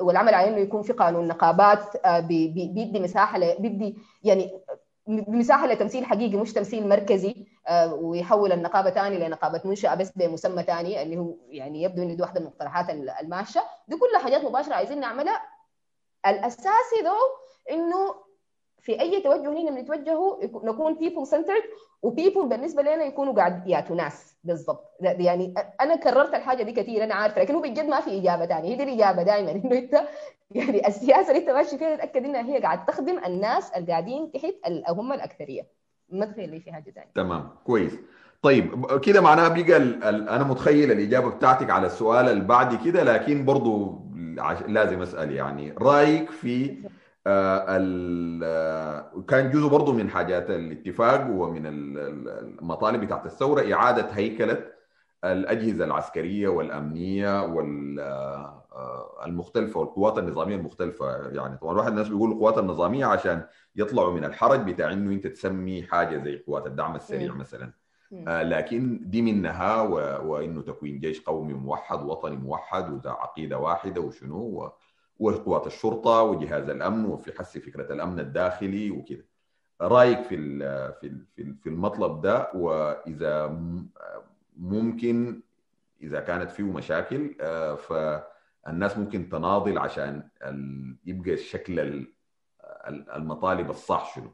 والعمل على إنه يكون في قانون نقابات بيدي مساحة بيدي يعني مساحه لتمثيل حقيقي مش تمثيل مركزي ويحول النقابة ثاني لنقابة منشأة بس بمسمى ثاني اللي هو يعني يبدو إنه دي واحدة من المقترحات الماشيه دي كلها حاجات مباشرة عايزين نعملها. الأساسي ذو إنه في أي توجه هنا بنتوجهه نكون people centered و people بالنسبة لنا يكونوا قاعد ياتوا ناس. بالضبط. يعني أنا كررت الحاجة دي كثير أنا عارفة لكن هو بجد ما في إجابة ثانية هي دي الإجابة دائما إنه أنت يعني السياسة اللي أنت ماشي فيها تتأكد إنها هي قاعد تخدم الناس اللي قاعدين تحت هم الأكثرية. ما تخيل لي في حاجة ثانية تمام. كويس. طيب كده معناها بقى أنا متخيل الإجابة بتاعتك على السؤال اللي بعد كده لكن برضو لازم أسأل يعني. رأيك في كان جزء برضه من حاجات الاتفاق ومن المطالب بتاعت الثورة إعادة هيكلة الأجهزة العسكرية والأمنية والمختلفه والقوات النظامية المختلفة. يعني طبعا واحد الناس بيقول القوات النظامية عشان يطلعوا من الحرج بتاع إنه أنت تسمي حاجة زي قوات الدعم السريع مثلا. آه لكن دي منها و... وإنه تكوين جيش قومي موحد وطني موحد وذا عقيدة واحدة وشنو و... وقوات الشرطة وجهاز الأمن وفي حس فكرة الأمن الداخلي وكده رأيك في في في المطلب ده؟ وإذا ممكن إذا كانت فيه مشاكل فالناس ممكن تناضل عشان يبقى الشكل المطالب الصح شنو؟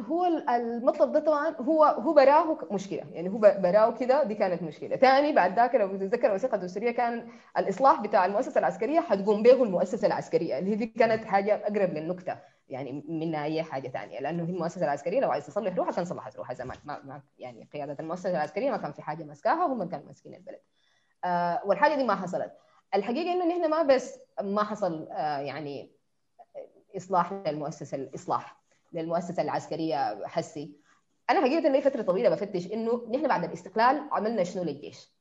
هو المطلب ده طبعا هو هو براه مشكلة. يعني هو براه كده دي كانت مشكلة. ثاني بعد ذاك لو تتذكر الوثيقه الدستورية كان الإصلاح بتاع المؤسسة العسكرية حتقوم به المؤسسة العسكرية. اللي هي دي كانت حاجة أقرب للنكته يعني من اي حاجة ثانية لأنه هي المؤسسة العسكرية لو عايز تصلح روحها كان صلحت روحها. زمان ما, ما يعني قيادة المؤسسة العسكرية ما كان في حاجة ماسكاها هم كانوا ماسكين البلد. آه والحاجة دي ما حصلت. الحقيقة إنه نحن ما بس ما حصل آه يعني إصلاح للمؤسسة الإصلاح. للمؤسسة العسكرية حسي. أنا حقيقة لي فترة طويلة بفتش إنه نحن بعد الاستقلال عملنا شنو للجيش.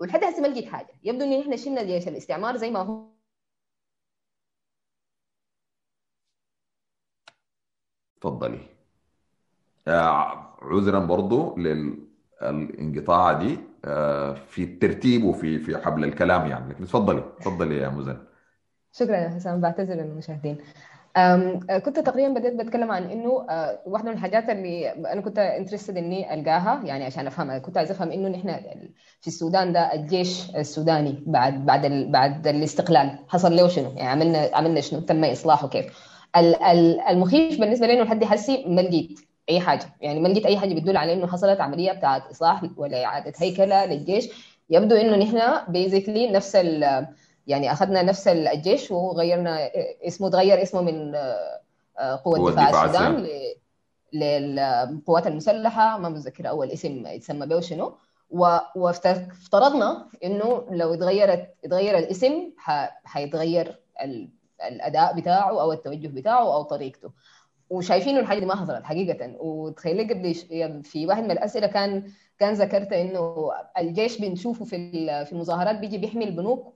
ولحد هسه ما لقيت حاجة. يبدو ان إحنا شلنا جيش الاستعمار زي ما هو. تفضلي. عذرا برضو للانقطاع دي. في الترتيب وفي في حبل الكلام يعني. لكن تفضلي تفضلي يا مزن. شكرا يا حسام. بعتذر للمشاهدين. كنت تقريبا بديت بتكلم عن إنه واحدة من الحاجات اللي أنا كنت انترستد إني ألقاها يعني عشان افهمها كنت عايز أفهم إنه نحن في السودان ده الجيش السوداني بعد بعد ال بعد الاستقلال حصل له شنو؟ يعني عملنا عملنا شنو؟ تم إصلاحه كيف؟ المخيف بالنسبة لي إنه لحد هسي ما لقيت أي حاجة يعني ما لقيت أي حاجة بتدل على إنه حصلت عملية بتاعت إصلاح ولا إعادة هيكلة للجيش يبدو إنه نحن بيزيكلي نفس يعني أخذنا نفس الجيش وغيرنا اسمه تغير اسمه من قوة دفاع السودان للقوات المسلحة ما متذكر أول اسم يتسمى به شنو وافترضنا إنه لو اتغيرت اتغير الاسم حيتغير الأداء بتاعه أو التوجه بتاعه أو طريقته. وشايفين انه الحاجة دي ما حصلت حقيقة. وتخيلي قبل في واحد من الأسئلة كان كان ذكرت إنه الجيش بنشوفه في في المظاهرات بيجي بيحمي البنوك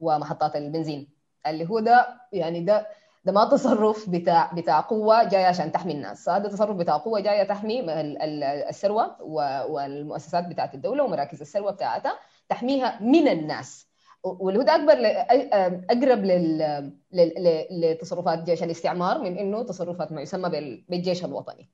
ومحطات البنزين. اللي هو ده يعني ده ده ما تصرف بتاع بتاع قوة جاية عشان تحمي الناس. هذا تصرف بتاع قوة جاية تحمي الثروة والمؤسسات بتاعت الدولة ومراكز الثروة بتاعتها تحميها من الناس. واللي ده أكبر أقرب لتصرفات جيش الاستعمار من إنه تصرفات ما يسمى بالجيش الوطني.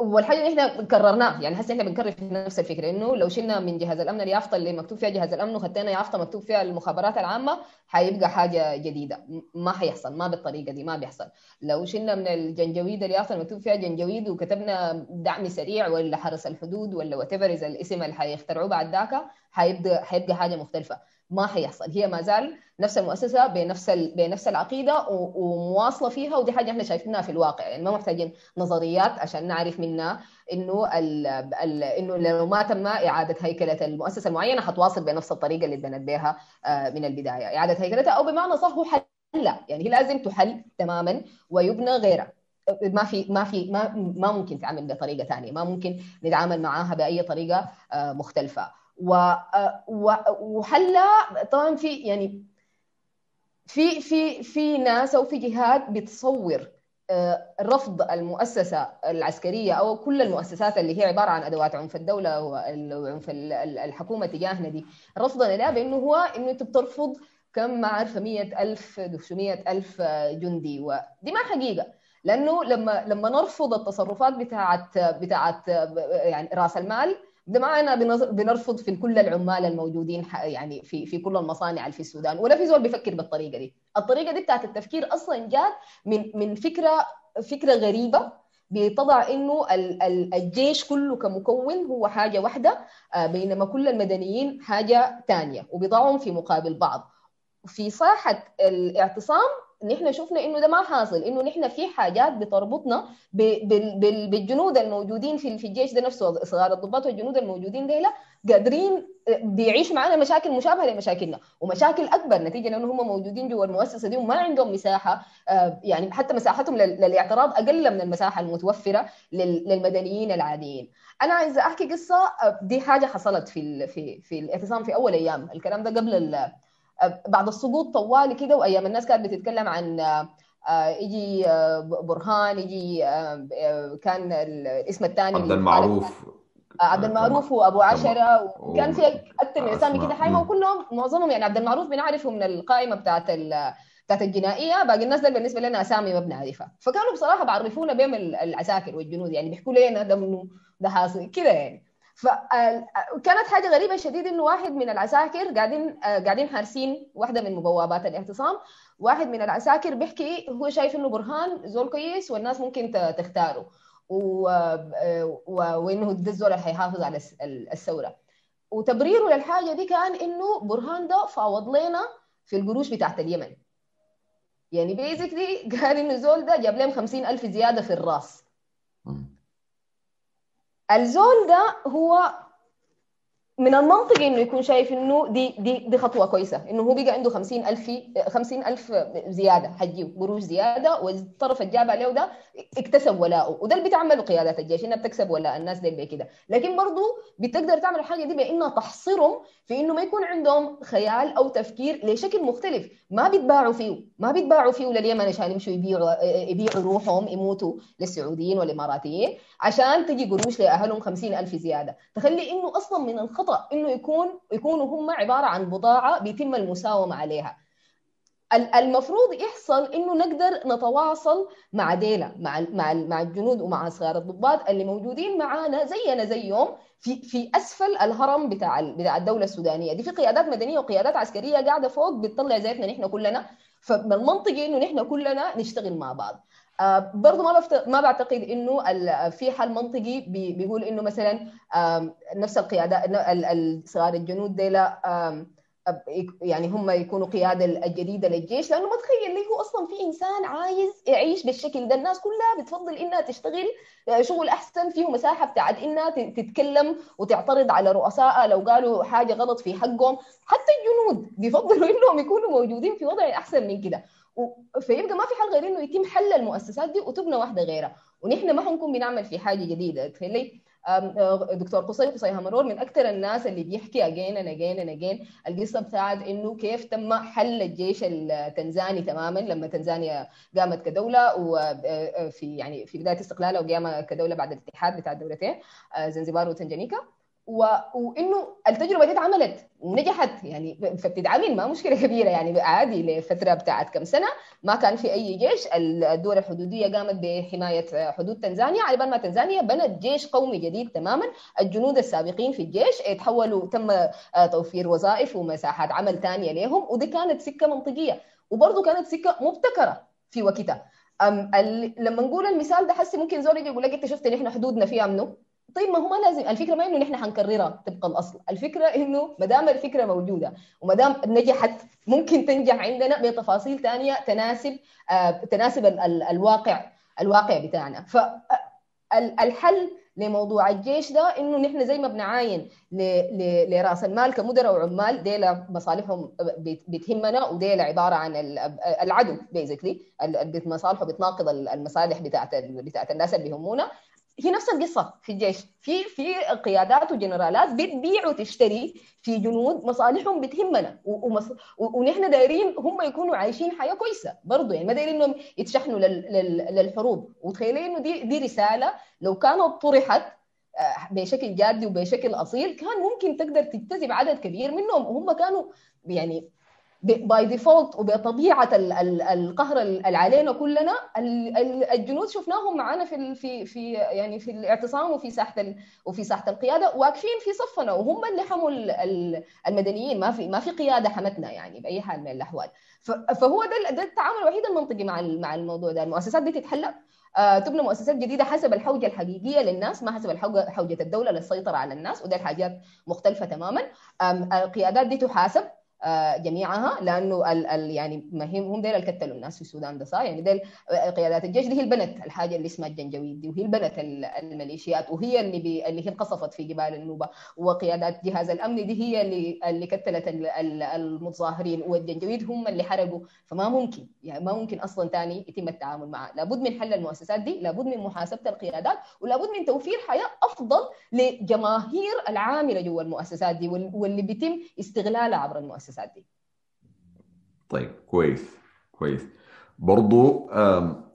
والحاجة اللي إحنا كررناه يعني هسه إحنا بنكرر في نفس الفكرة إنه لو شلنا من جهاز الأمن اليافطه اللي مكتوب فيها جهاز الأمن وخدينا يافطه مكتوب فيها المخابرات العامة حيبقى حاجة جديدة. ما حيحصل ما بالطريقة دي ما بيحصل. لو شلنا من الجنجويد اليافطه المكتوب فيها جنجويد وكتبنا دعم سريع ولا حرس الحدود ولا وات الاسم اللي حيخترعوه بعد ذاك حيبقى حيبقى حاجة مختلفة. ما حيحصل. هي ما زال نفس المؤسسة بنفس بنفس العقيدة ومواصلة فيها ودي حاجة إحنا شايفينها في الواقع. يعني ما محتاجين نظريات عشان نعرف منها إنه ال ال إنه لو ما تم إعادة هيكلة المؤسسة المعينة حتواصل بنفس الطريقة اللي بنت بها آه، من البداية. إعادة هيكلتها أو بمعنى صح هو حل. يعني هي لازم تحل تماما ويبنى غيرها. ما في ما في ما ما ممكن تعمل بطريقة ثانية. ما ممكن نتعامل معاها بأي طريقة آه، مختلفة. وحلا طبعا في يعني في في في ناس أو في جهات بتصور رفض المؤسسة العسكرية أو كل المؤسسات اللي هي عبارة عن أدوات عنف الدولة وعنف الحكومة تجاهنا دي رفضنا لها بأنه هو إنه أنت بترفض كم ما عارفة 100000 900 جندي. ودي ما حقيقة. لأنه لما لما نرفض التصرفات بتاعت بتاعت يعني رأس المال ده معنا بنرفض في كل العمال الموجودين يعني في في كل المصانع في السودان. ولا في زول بيفكر بالطريقة دي. الطريقة دي بتاعت التفكير أصلا جات من من فكرة فكرة غريبة بتضع إنه الجيش كله كمكون هو حاجة واحدة آه، بينما كل المدنيين حاجة ثانية وبيضعهم في مقابل بعض. في ساحه الاعتصام نحن شفنا إنه ده ما حاصل إنه نحن في حاجات بتربطنا بالجنود الموجودين في الجيش ده نفسه صغار الضباط والجنود الموجودين ديلا قادرين بيعيشوا معنا مشاكل مشابهة لمشاكلنا ومشاكل أكبر نتيجة لأنه هم موجودين جوا المؤسسة دي وما عندهم مساحة آه، يعني حتى مساحتهم للاعتراض أقل من المساحة المتوفرة للمدنيين العاديين. أنا عايزة أحكي قصة آه، دي حاجة حصلت في في في الإعتصام في أول أيام الكلام ده قبل بعد السقوط طوالي كده وأيام الناس كانت بتتكلم عن آه، يجي آه، برهان يجي آه، كان الاسم الثاني عبد المعروف. عبد المعروف وأبو عشرة وكان في أكثر من اسامي كده حايمه وكلهم معظمهم يعني عبد المعروف بنعرفه من القائمة بتاعت بتاعت الجنائية. باقي الناس ده بالنسبة لنا أسامي ما بنعرفها. فكانوا بصراحة بعرفونا بهم العساكر والجنود يعني بيحكوا لنا ده منه ده حاصل كده يعني. فكانت حاجة غريبة شديد إنه واحد من العساكر قاعدين قاعدين حارسين واحدة من مبوابات الاعتصام. واحد من العساكر بيحكي هو شايف إنه برهان زول كويس والناس ممكن تختاره. و... وإنه ده الزول اللي حيحافظ على الثورة. وتبريره للحاجة دي كان إنه برهان ده فاوض لنا في القروش بتاعت اليمن. يعني بيزكلي قال إنه الزول ده جاب لهم 50000 زيادة في الرأس. الزول ده هو من المنطقي إنه يكون شايف إنه دي دي دي خطوة كويسة. إنه هو بقى عنده 50000 50000 زيادة حجي قروش زيادة والطرف اللي جاب عليه ده اكتسب ولاءه. وده اللي بتعمله قيادات الجيش إنها بتكسب ولاء الناس دي كده. لكن برضه بتقدر تعمل الحاجة دي بإنها تحصرهم في إنه ما يكون عندهم خيال أو تفكير لشكل مختلف. ما بيتباعوا فيه ما بيتباعوا فيه لليمن عشان يمشوا يبيعوا يبيعوا روحهم يموتوا للسعوديين والإماراتيين عشان تجي قروش لأهلهم 50000 زيادة. تخلي إنه أصلا من الخطر خطأ إنه يكون يكونوا هم عبارة عن بضاعة بيتم المساومة عليها. المفروض يحصل إنه نقدر نتواصل مع ديلا مع مع مع الجنود ومع صغار الضباط اللي موجودين معانا زينا زيهم في في أسفل الهرم بتاع بتاع الدولة السودانية. دي في قيادات مدنية وقيادات عسكرية قاعدة فوق بتطلع زيتنا نحن كلنا. فمن المنطقي إنه نحن كلنا نشتغل مع بعض. برضه ما بفت... ما بعتقد إنه في حل منطقي بي... بيقول إنه مثلا نفس القيادة صغار الجنود دي لا يعني هم يكونوا قيادة الجديدة للجيش لأنه ما تخيل ليه هو أصلا في إنسان عايز يعيش بالشكل ده. الناس كلها بتفضل إنها تشتغل آه، شغل أحسن فيه مساحة بتاعت إنها تتكلم وتعترض على رؤسائها لو قالوا حاجة غلط في حقهم. حتى الجنود بيفضلوا إنهم يكونوا موجودين في وضع أحسن من كده. فيبقى ما في حل غير إنه يتم حل المؤسسات دي وتبنى واحدة غيرها. ونحن ما حنكون بنعمل في حاجة جديدة تخيلي؟ دكتور قصي قصي همرور من أكثر الناس اللي بيحكي اجين أنا اجين أنا اجين القصة بتاعت إنه كيف تم حل الجيش التنزاني تماما لما تنزانيا قامت كدولة وفي يعني في بداية استقلالها وقام كدولة بعد الاتحاد بتاع الدولتين زنزبار وتنجانيكا. و... وإنه التجربة دي اتعملت ونجحت يعني فبتتعمل ما مشكلة كبيرة يعني عادي لفترة بتاعت كم سنة ما كان في أي جيش الدول الحدودية قامت بحماية حدود تنزانيا على بال ما تنزانيا بنت جيش قومي جديد تماما الجنود السابقين في الجيش تحولوا تم توفير وظائف ومساحات عمل ثانية لهم ودي كانت سكة منطقية وبرضه كانت سكة مبتكرة في وقتها. لما نقول المثال ده حسي ممكن زول يجي يقول لك انت شفت ان إحنا حدودنا فيها منه طيب ما هو ما لازم. الفكرة ما إنه نحن حنكررها طبق الأصل. الفكرة إنه ما دام الفكرة موجودة وما دام نجحت ممكن تنجح عندنا بتفاصيل ثانية تناسب آه تناسب ال ال الواقع الواقع بتاعنا. فالحل لموضوع الجيش ده إنه نحن زي ما بنعاين لرأس المال كمدراء وعمال ديلا مصالحهم بتهمنا وديلا عبارة عن العدو بيزكلي مصالحه بتناقض المصالح بتاعت بتاعت الناس اللي بيهمونا هي نفس القصة في الجيش. في في قيادات وجنرالات بتبيع وتشتري في جنود مصالحهم بتهمنا. ومص... ونحن دايرين هم يكونوا عايشين حياة كويسة برضه يعني ما دايرين إنهم يتشحنوا لل... لل... للحروب. وتخيلي إنه دي دي رسالة لو كانت طرحت بشكل جادي وبشكل أصيل كان ممكن تقدر تجتذب عدد كبير منهم. وهم كانوا يعني by default وبطبيعة القهر اللي علينا كلنا الجنود شفناهم معانا في في في يعني في الاعتصام وفي ساحة وفي ساحة القيادة واقفين في صفنا وهم اللي حموا المدنيين. ما في ما في قيادة حمتنا يعني بأي حال من الأحوال. فهو ده ده التعامل الوحيد المنطقي مع مع الموضوع ده. المؤسسات دي تتحلى تبنى مؤسسات جديدة حسب الحوجة الحقيقية للناس ما حسب حوجة الدولة للسيطرة على الناس وده الحاجات مختلفة تماما. القيادات دي تحاسب. جميعها لأنه ال ال يعني ما هم هم ديل اللي قتلوا الناس في السودان ده صح؟ يعني ديل قيادات الجيش دي هي البنت الحاجة اللي اسمها الجنجويد وهي البنت الميليشيات وهي اللي بي اللي هي انقصفت في جبال النوبة وقيادات جهاز الأمن دي هي اللي اللي قتلت المتظاهرين والجنجويد هم اللي حرقوا فما ممكن يعني ما ممكن أصلا ثاني يتم التعامل معه. لابد من حل المؤسسات دي لابد من محاسبة القيادات ولابد من توفير حياة أفضل لجماهير العاملة جوا المؤسسات دي واللي بيتم استغلالها عبر المؤسسات. المؤسسات دي. طيب كويس كويس. برضو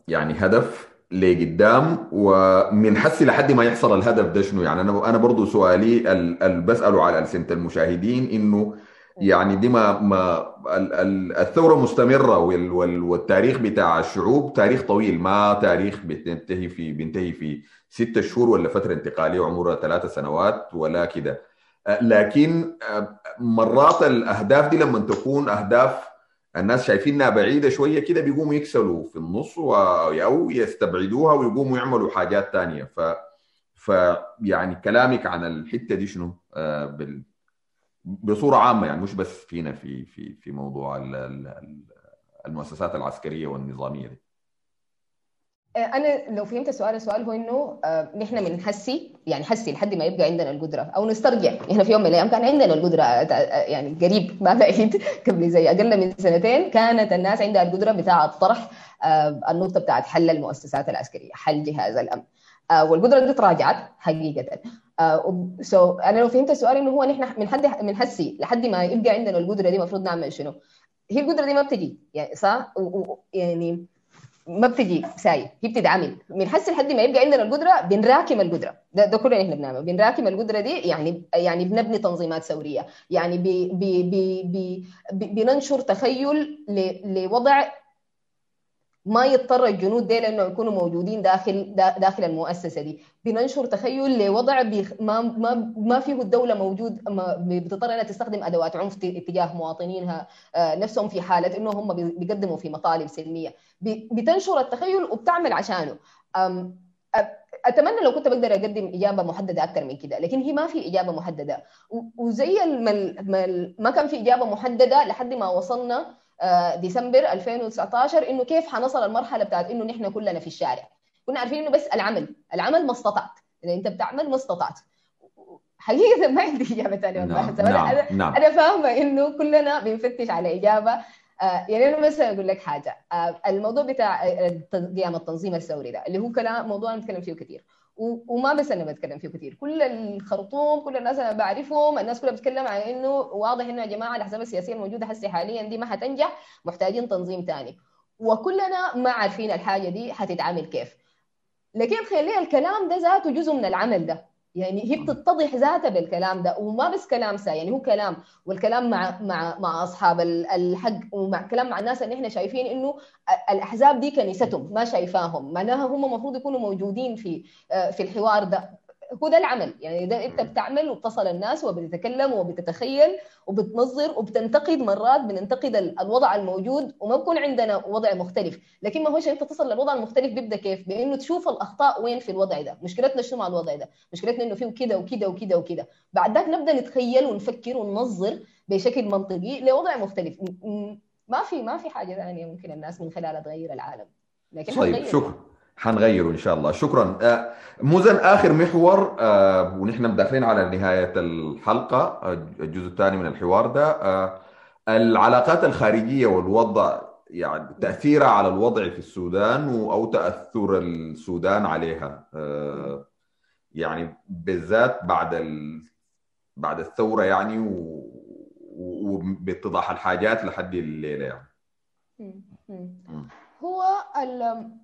يعني هدف لقدام ومن حسي لحد ما يحصل الهدف ده شنو؟ يعني أنا أنا برضو سؤالي اللي بسأله على ألسنة المشاهدين إنه يعني دي ما ما الثورة مستمرة والتاريخ بتاع الشعوب تاريخ طويل ما تاريخ بينتهي في بينتهي في ستة شهور ولا فترة انتقالية عمرها ثلاثة سنوات ولا كده. لكن مرات الأهداف دي لما تكون أهداف الناس شايفينها بعيدة شوية كده بيقوموا يكسلوا في النص أو يستبعدوها ويقوموا يعملوا حاجات ثانية ف ف يعني كلامك عن الحتة دي شنو؟ بال... بصورة عامة يعني مش بس فينا في في في موضوع المؤسسات العسكرية والنظامية دي. أنا لو فهمت السؤال السؤال هو إنه نحن من حسي يعني حسي لحد ما يبقى عندنا القدرة أو نسترجع إحنا في يوم من الأيام كان عندنا القدرة يعني قريب ما بعيد قبل زي أقل من سنتين كانت الناس عندها القدرة بتاعه طرح النقطة بتاعه حل المؤسسات العسكرية حل جهاز الأمن والقدرة دي تراجعت حقيقة so أنا لو فهمت السؤال إنه هو نحن من حد من حسي لحد ما يبقى عندنا القدرة دي المفروض نعمل شنو؟ هي القدرة دي ما بتجي يعني صح؟ يعني ما بتجي ساي. هي بتتعمل من حس لحد ما يبقى عندنا القدرة بنراكم القدرة. ده, ده كله إحنا بنعمل بنراكم القدرة دي يعني يعني بنبني تنظيمات ثوريه يعني بي بي بي بي بننشر تخيل لوضع ما يضطر الجنود دي لأنه يكونوا موجودين داخل داخل المؤسسة دي. بننشر تخيل لوضع ما ما ما فيه الدولة موجود بتضطر إنها تستخدم أدوات عنف تجاه مواطنينها نفسهم في حالة إنه هم بيقدموا في مطالب سلمية. بتنشر التخيل وبتعمل عشانه. أتمنى لو كنت بقدر أقدم إجابة محددة أكثر من كده لكن هي ما في إجابة محددة. وزي المل ما كان في إجابة محددة لحد ما وصلنا ديسمبر 2019 إنه كيف حنصل المرحله بتاعت إنه نحن كلنا في الشارع كنا عارفين إنه بس العمل العمل ما استطعت اذا أنت بتعمل ما استطعت حقيقة ما عندي إجابة ثانية نعم. نعم. أنا نعم. أنا فاهمة إنه كلنا بنفتش على إجابة آه يعني أنا بس أقول لك حاجة آه الموضوع بتاع قيام التنظيم الثوري ده اللي هو كلام موضوع نتكلم فيه كثير وما بس أنا بتكلم فيه كثير. كل الخرطوم كل الناس أنا بعرفهم الناس كلها بتتكلم عن إنه واضح إنه يا جماعة الاحزاب السياسية الموجودة هسه حاليا دي ما حتنجح محتاجين تنظيم ثاني وكلنا ما عارفين الحاجة دي حتتعامل كيف. لكن خلي الكلام ده ذاته جزء من العمل ده. يعني هي بتتضح ذاتها بالكلام ده وما بس كلام سا يعني هو كلام والكلام مع مع مع أصحاب الحق ومع كلام مع الناس اللي إحنا شايفين إنه الأحزاب دي كنيستهم ما شايفاهم معناها هم المفروض يكونوا موجودين في في الحوار ده. هو ده العمل. يعني ده انت بتعمل وبتصل الناس وبتتكلم وبتتخيل وبتنظر وبتنتقد مرات بننتقد الوضع الموجود وما بكون عندنا وضع مختلف. لكن ما هوش انت تصل للوضع المختلف بيبدأ كيف؟ بإنه تشوف الأخطاء وين في الوضع ده. مشكلتنا شنو مع الوضع ده؟ مشكلتنا إنه فيه كده وكده وكده وكده. بعد ذاك نبدأ نتخيل ونفكر وننظر بشكل منطقي لوضع مختلف. ما في ما في حاجة ثانية ممكن الناس من خلالها تغير العالم. لكن طيب شكرا. حنغيره إن شاء الله. شكرا. مزن آخر محور ونحن داخلين على نهاية الحلقة الجزء الثاني من الحوار ده. العلاقات الخارجية والوضع يعني تأثيرها على الوضع في السودان أو تأثر السودان عليها. يعني بالذات بعد ال... بعد الثورة يعني وباتضاح الحاجات لحد الليلة يعني. هو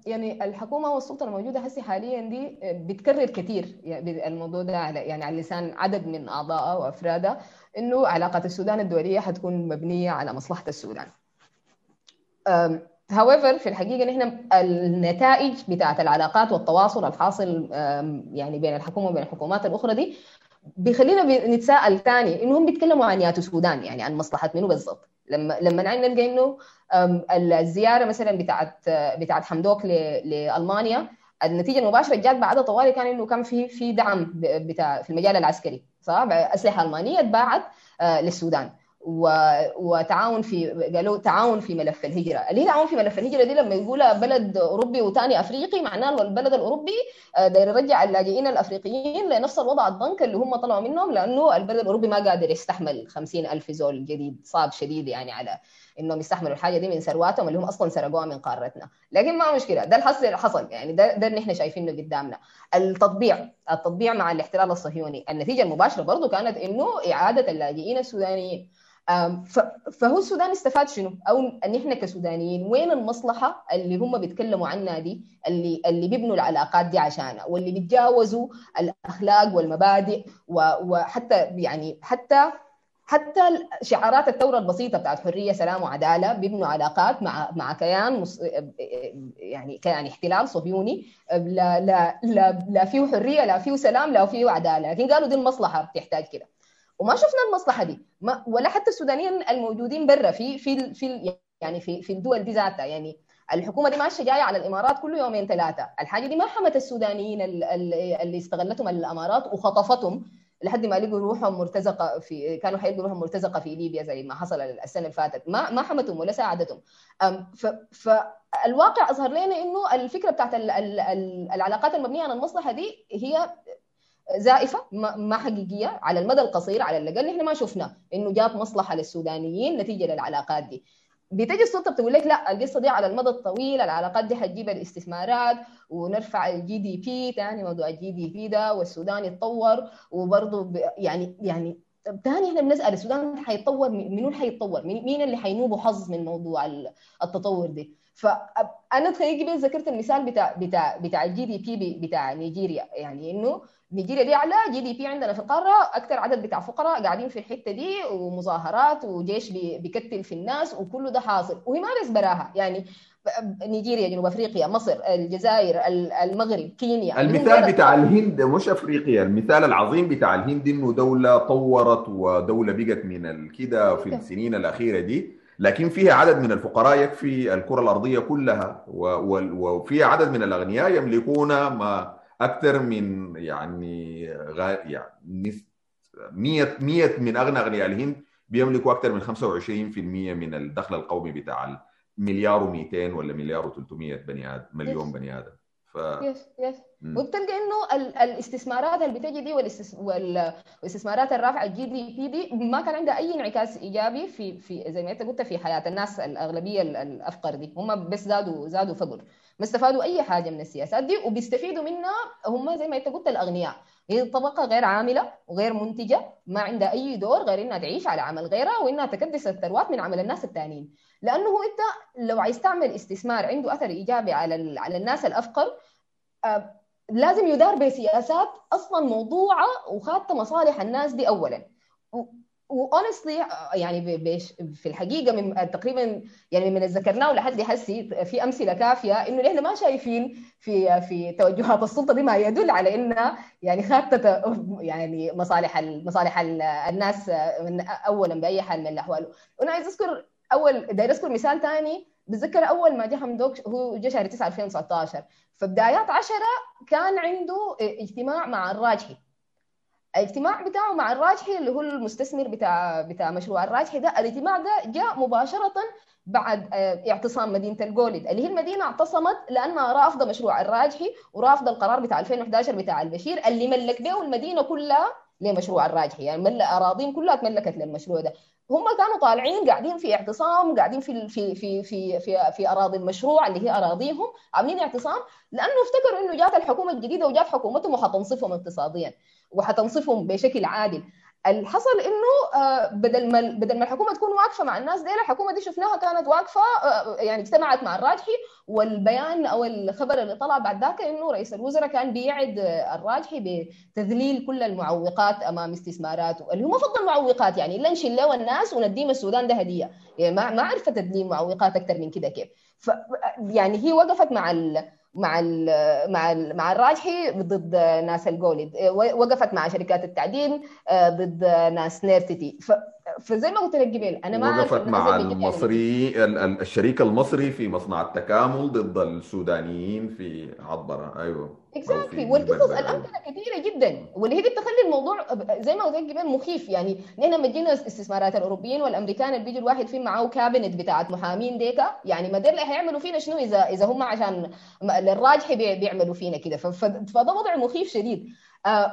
يعني الحكومة والسلطة الموجودة هسه حاليا دي بتكرر كثير يعني الموضوع ده على يعني على لسان عدد من اعضائها وافرادها إنه علاقات السودان الدولية حتكون مبنية على مصلحة السودان. هاويفر في الحقيقة نحن النتائج بتاعت العلاقات والتواصل الحاصل يعني بين الحكومة وبين الحكومات الأخرى دي بيخلينا نتساءل ثاني انهم بيتكلموا عن ياتو السودان يعني عن مصلحة منو بالضبط. لما لما نلقى إنه الزيارة مثلا بتاعت بتاعت حمدوك لألمانيا النتيجة المباشرة جات بعدها طوالي كان إنه كان في في دعم بتاع في المجال العسكري صح؟ أسلحة ألمانية اتباعت للسودان. وتعاون في قالوا تعاون في ملف الهجرة، اللي هي تعاون في ملف الهجرة دي؟ لما يقولها بلد أوروبي وثاني أفريقي معناه البلد الأوروبي داير يرجع اللاجئين الأفريقيين لنفس الوضع الضنك اللي هم طلعوا منهم لأنه البلد الأوروبي ما قادر يستحمل 50 ألف زول جديد صعب شديد يعني على إنهم يستحملوا الحاجة دي من ثرواتهم اللي هم أصلا سرقوها من قارتنا. لكن ما مشكلة ده الحصل اللي حصل يعني ده اللي إحنا شايفينه قدامنا. التطبيع التطبيع مع الاحتلال الصهيوني النتيجة المباشرة برضه كانت إنه إعادة اللاجئين السودانيين. فهو السودان استفاد شنو؟ أو إن إحنا كسودانيين وين المصلحة اللي هم بيتكلموا عنها دي؟ اللي اللي بيبنوا العلاقات دي عشانها واللي بيتجاوزوا الأخلاق والمبادئ وحتى يعني حتى حتى شعارات الثورة البسيطة بتاعت حرية سلام وعدالة بيبنوا علاقات مع مع كيان مص... يعني كيان احتلال صهيوني. لا لا لا, لا فيه حرية لا فيه سلام لا فيه عدالة. لكن قالوا دي المصلحة بتحتاج كده. وما شفنا المصلحة دي. ما ولا حتى السودانيين الموجودين برا في في في يعني في في الدول دي ذاتها. يعني الحكومة دي ماشية جاية على الإمارات كل يومين ثلاثة. الحاجة دي ما حمت السودانيين اللي استغلتهم الإمارات وخطفتهم لحد ما لقوا روحهم مرتزقة في كانوا حيلقوا روحهم مرتزقة في ليبيا زي ما حصل السنة اللي فاتت. ما ما حمتهم ولا ساعدتهم. فالواقع أظهر لنا إنه الفكرة بتاعت العلاقات المبنية على المصلحة دي هي زائفة ما حقيقية على المدى القصير على الأقل إحنا ما شفنا إنه جات مصلحة للسودانيين نتيجة للعلاقات دي. بتجي السلطه بتقول لك لا القصة دي على المدى الطويل العلاقات دي حتجيب الاستثمارات ونرفع ال GDP ثاني موضوع ال GDP ده والسودان يتطور وبرضه يعني يعني ثاني إحنا بنسأل السودان حيتطور منو حيتطور؟ مين اللي حينوبوا حظ من موضوع التطور دي؟ فأنا تخيل ذكرت المثال بتاع بتاع بتاع ال GDP بتاع نيجيريا. يعني إنه نيجيريا دي أعلى GDP عندنا في القارة أكثر عدد بتاع فقراء قاعدين في الحتة دي ومظاهرات وجيش بيكتل في الناس وكله ده حاصل. وهي ما بس براها. يعني نيجيريا جنوب أفريقيا مصر الجزائر المغرب كينيا. المثال بتاع الهند مش أفريقيا. المثال العظيم بتاع الهند إنه دولة طورت ودولة بقت من كده في السنين الأخيرة دي. لكن فيها عدد من الفقراء يكفي الكرة الأرضية كلها وفيها عدد من الأغنياء يملكون ما أكثر من يعني غا يعني 100 100 من أغنى أغنياء الهند بيملكوا أكثر من 25% من الدخل القومي بتاع مليار و200 ولا مليار و300 بني آدم مليون بني آدم. ف... يس يس. وبتلقى إنه ال- الاستثمارات اللي بتجي دي والاستس- وال- والاستثمارات الرافعه ال GDP دي ما كان عندها أي انعكاس إيجابي في في زي ما أنت قلت في حياة الناس الأغلبية ال- الأفقر دي. هم بس زادوا زادوا فقر. ما استفادوا أي حاجة من السياسات دي وبيستفيدوا منها هم زي ما أنت قلت الأغنياء. هي طبقة غير عاملة وغير منتجة ما عندها أي دور غير إنها تعيش على عمل غيرها وإنها تكدس الثروات من عمل الناس الثانيين لأنه إنت لو عايز تعمل استثمار عنده أثر إيجابي على على الناس الافقر آه، لازم يدار بسياسات أصلا موضوعة وخاطة مصالح الناس دي اولا. وأونستلي يعني ب- بش- في الحقيقة من تقريبا يعني من ذكرناه لحد هسي في أمثلة كافية إنه نحن ما شايفين في في توجهات السلطة دي ما يدل على إنها يعني خاطة يعني مصالح ال- مصالح ال- الناس اولا بأي حال من الأحوال. وأنا عايز أذكر أول داير أذكر مثال ثاني بتذكر أول ما جه حمدوك هو جه شهر 9 2019 فبدايات 10 كان عنده اجتماع مع الراجحي. الاجتماع بتاعه مع الراجحي اللي هو المستثمر بتاع بتاع مشروع الراجحي ده الاجتماع ده جاء مباشرة بعد آه، اعتصام مدينة الجولد اللي هي المدينة اعتصمت لأنها رافضة مشروع الراجحي ورافضة القرار بتاع 2011 بتاع البشير اللي ملك به المدينة كلها لمشروع الراجحي. يعني مل أراضيهم كلها تملكت للمشروع ده. هم كانوا طالعين قاعدين في اعتصام قاعدين في في في في في, في أراضي المشروع اللي هي أراضيهم عاملين اعتصام لأنه افتكروا إنه جات الحكومة الجديدة وجات حكومتهم وحتنصفهم اقتصاديا وحتنصفهم بشكل عادل. الحصل إنه آه، بدل ما بدل ما الحكومة تكون واقفة مع الناس دي الحكومة دي شفناها كانت واقفة آه، يعني اجتمعت مع الراجحي والبيان أو الخبر اللي طلع بعد ذاك إنه رئيس الوزراء كان بيعد آه، الراجحي بتذليل كل المعوقات أمام استثماراته اللي هو ما فضل المعوقات يعني إلا نشيل له الناس ونديم السودان ده هديه يعني ما ما عرفت تدليل معوقات أكثر من كده كيف. ف يعني هي وقفت مع ال مع ال مع ال مع الراجحي ضد ناس ال gold وقفت مع شركات التعدين آه، ضد ناس نيرتتي ف فزي ما قلت لك قبل أنا ما وقفت مع يعني المصري ال- ال- الشريك المصري في مصنع التكامل ضد السودانيين في عطبرة. أيوه. exactly والقصص الأمثلة كثيرة جدا. واللي هي دي بتخلي الموضوع زي ما قلت لك قبل مخيف. يعني نحن لما تجينا استثمارات الأوروبيين والأمريكان اللي بيجي الواحد فيه معاه cabinet بتاعت محامين ديكا. يعني ما دير هيعملوا فينا شنو إذا إذا هم عشان للراجحي بي- بيعملوا فينا كده. فده وضع مخيف شديد.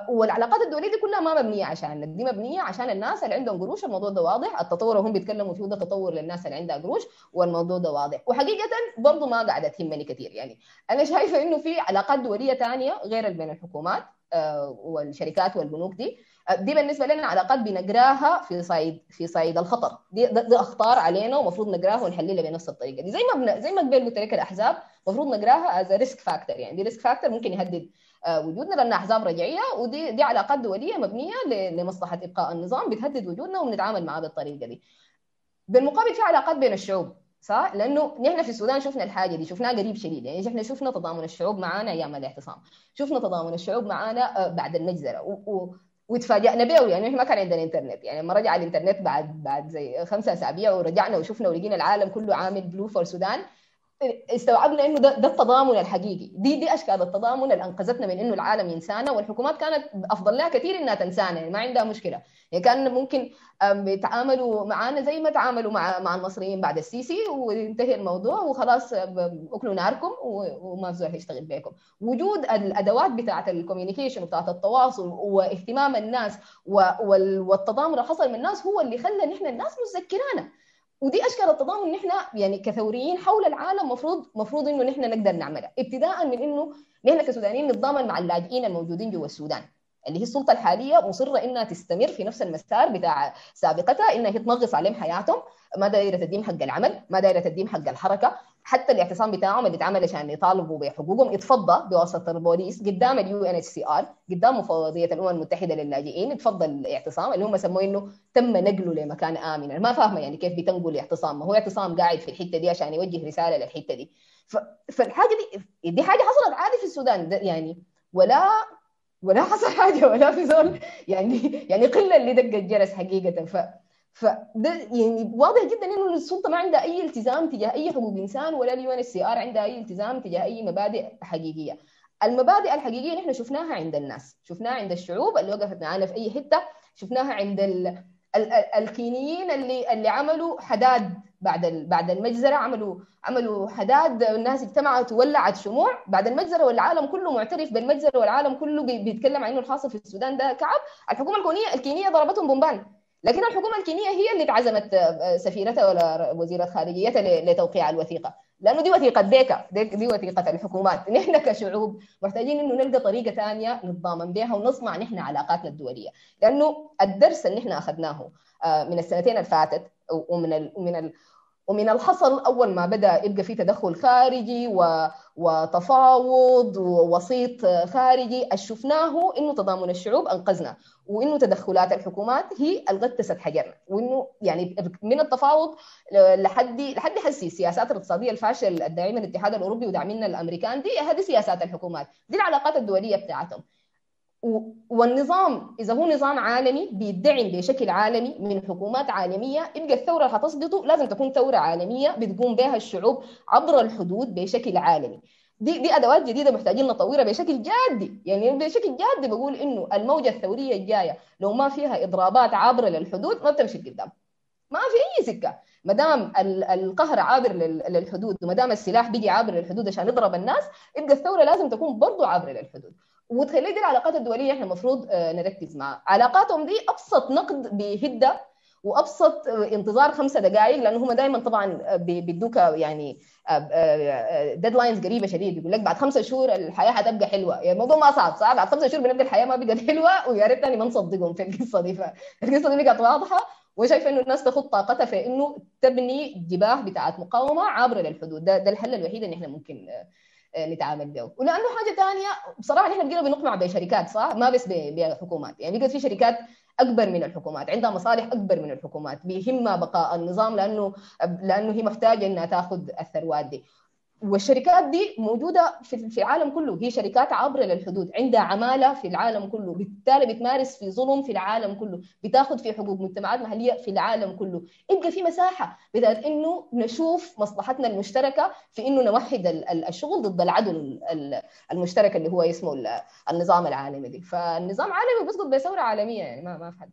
والعلاقات الدولية دي كلها ما مبنية عشان دي مبنية عشان الناس اللي عندهم قروش. الموضوع ده واضح. التطور هم بيتكلموا فيه ده تطور للناس اللي عندها قروش والموضوع ده واضح. وحقيقة برضه ما قاعدة تهمني كثير. يعني أنا شايفة إنه في علاقات دولية ثانية غير بين الحكومات آه، والشركات والبنوك دي. آه، دي بالنسبة لنا علاقات بنقراها في صعيد في صعيد الخطر. دي, دي, أخطار علينا ومفروض نقراها ونحللها بنفس الطريقة دي. زي ما. زي ما قبل قلت لك الأحزاب المفروض نقراها as risk factor يعني دي risk factor ممكن يهدد آه، وجودنا لأن أحزاب رجعية ودي دي علاقات دوليه مبنية لمصلحة إبقاء النظام بتهدد وجودنا وبنتعامل معاه بالطريقة دي. بالمقابل في علاقات بين الشعوب صح؟ لأنه نحن في السودان شفنا الحاجة دي شفناها قريب شديد. يعني إحنا شفنا تضامن الشعوب معانا أيام الاعتصام. شفنا تضامن الشعوب معانا آه، بعد المجزرة. و... و... وتفاجئنا به يعني إحنا ما كان عندنا إنترنت. يعني لما رجع الإنترنت بعد بعد زي خمسة أسابيع ورجعنا وشفنا ولقينا العالم كله عامل بلو فور السودان استوعبنا إنه ده, ده التضامن الحقيقي. دي دي أشكال التضامن اللي أنقذتنا من إنه العالم ينسانا والحكومات كانت أفضل لها كثير إنها تنسانا يعني ما عندها مشكلة. يعني كان ممكن بيتعاملوا معانا زي ما تعاملوا مع مع المصريين بعد السيسي وينتهي الموضوع وخلاص أكلوا ناركم وما زول هيشتغل بيكم. وجود الأدوات بتاعة الكوميونيكيشن وبتاعة التواصل واهتمام الناس والتضامن اللي حصل من الناس هو اللي خلى نحن الناس متذكرانا ودي أشكال التضامن نحن يعني كثوريين حول العالم مفروض مفروض إنه نحن نقدر نعملها. ابتداء من إنه نحن كسودانيين نتضامن مع اللاجئين الموجودين جوا السودان اللي هي السلطة الحالية مصرة إنها تستمر في نفس المسار بتاع سابقتها إنها هي تنغص عليهم حياتهم ما دايرة تديم حق العمل ما دايرة تديم حق الحركة حتى الاعتصام بتاعهم اللي اتعمل عشان يطالبوا بحقوقهم اتفضى بواسطة البوليس قدام ال UNHCR قدام مفوضية الأمم المتحدة للاجئين اتفضى الاعتصام اللي هم سموه إنه تم نقله لمكان آمن. أنا ما فاهمة يعني كيف بتنقل اعتصام ما هو اعتصام قاعد في الحتة دي عشان يوجه رسالة للحتة دي. فالحاجة دي دي حاجة حصلت عادي في السودان. يعني ولا ولا حصل حاجة ولا في زول يعني يعني قلة اللي دق الجرس حقيقة. ف فده يعني واضح جدا إنه السلطة ما عندها أي التزام تجاه أي حقوق إنسان ولا ال UNHCR عندها أي التزام تجاه أي مبادئ حقيقية. المبادئ الحقيقية نحن شفناها عند الناس شفناها عند الشعوب اللي وقفت معانا في أي حتة شفناها عند ال... ال... ال... الكينيين اللي اللي عملوا حداد بعد بعد المجزرة عملوا عملوا حداد الناس اجتمعت وولعت شموع بعد المجزرة والعالم كله معترف بالمجزرة والعالم كله بيتكلم عن إنه الحاصل في السودان ده كعب. الحكومة الكونية الكينية ضربتهم بومبان. لكن الحكومة الكينية هي اللي تعزمت سفيرتها ولا وزيرة خارجيتها لتوقيع الوثيقة. لأنه دي وثيقة ديكا دي وثيقة الحكومات. نحن كشعوب محتاجين إنه نلقى طريقة ثانية نتضامن بها ونصنع نحن علاقاتنا الدوليه لأنه الدرس اللي نحن أخذناه من السنتين اللي فاتت ومن ال من ال ومن الحصل اول ما بدأ يبقى في تدخل خارجي و... وتفاوض ووسيط خارجي. شفناه إنه تضامن الشعوب أنقذنا وإنه تدخلات الحكومات هي الغتست حجرنا وإنه يعني من التفاوض لحد لحد حسي السياسات الاقتصادية الفاشل الداعمة الاتحاد الأوروبي وداعمين الأمريكان دي هذه سياسات الحكومات دي العلاقات الدولية بتاعتهم. والنظام إذا هو نظام عالمي بيدعم بشكل عالمي من حكومات عالمية يبقى الثورة اللي حتصدته لازم تكون ثورة عالمية بتقوم بها الشعوب عبر الحدود بشكل عالمي. دي دي أدوات جديدة محتاجين نطورها بشكل جادي. يعني بشكل جادي بقول إنه الموجة الثورية الجاية لو ما فيها إضرابات عابرة للحدود ما بتمشي قدام. ما في أي سكة. ما دام القهر عابر للحدود وما دام السلاح بيجي عابر للحدود عشان يضرب الناس يبقى الثورة لازم تكون برضه عابرة للحدود. وتخلي دي العلاقات الدولية إحنا المفروض نركز معها علاقاتهم دي أبسط نقد بهدة وأبسط انتظار خمسة دقائق لأنه هم دائما طبعا بيدوك يعني ديدلاينز قريبه شديد يقول لك بعد خمسة شهور الحياة حتبقى حلوة. يعني الموضوع ما صعب صعب. بعد خمسة شهور بنبدا الحياة ما بقت حلوة ويا ريتني ما نصدقهم في القصة دي. فالقصة دي بقت واضحة وشايفة إنه الناس تاخذ طاقتها في إنه تبني جباه بتاعت مقاومة عابره للحدود ده, ده الحل الوحيد اللي إحنا ممكن نتعامل به ولأنه حاجة ثانية بصراحة إحنا بقينا بنقمع بشركات صح؟ ما بس بحكومات. يعني بقت في شركات أكبر من الحكومات عندها مصالح أكبر من الحكومات بيهمها بقاء النظام لأنه لأنه هي محتاجة إنها تأخذ الثروات دي. والشركات دي موجودة في العالم كله. هي شركات عابرة للحدود عندها عمالة في العالم كله بالتالي بتمارس في ظلم في العالم كله بتاخذ في حقوق مجتمعات محلية في العالم كله. يبقى في مساحة بتاعت إنه نشوف مصلحتنا المشتركة في إنه نوحد الشغل ضد العدو المشترك اللي هو اسمه النظام العالمي دي. فالنظام عالمي بيسقط بثوره عالمية يعني ما ما في حد.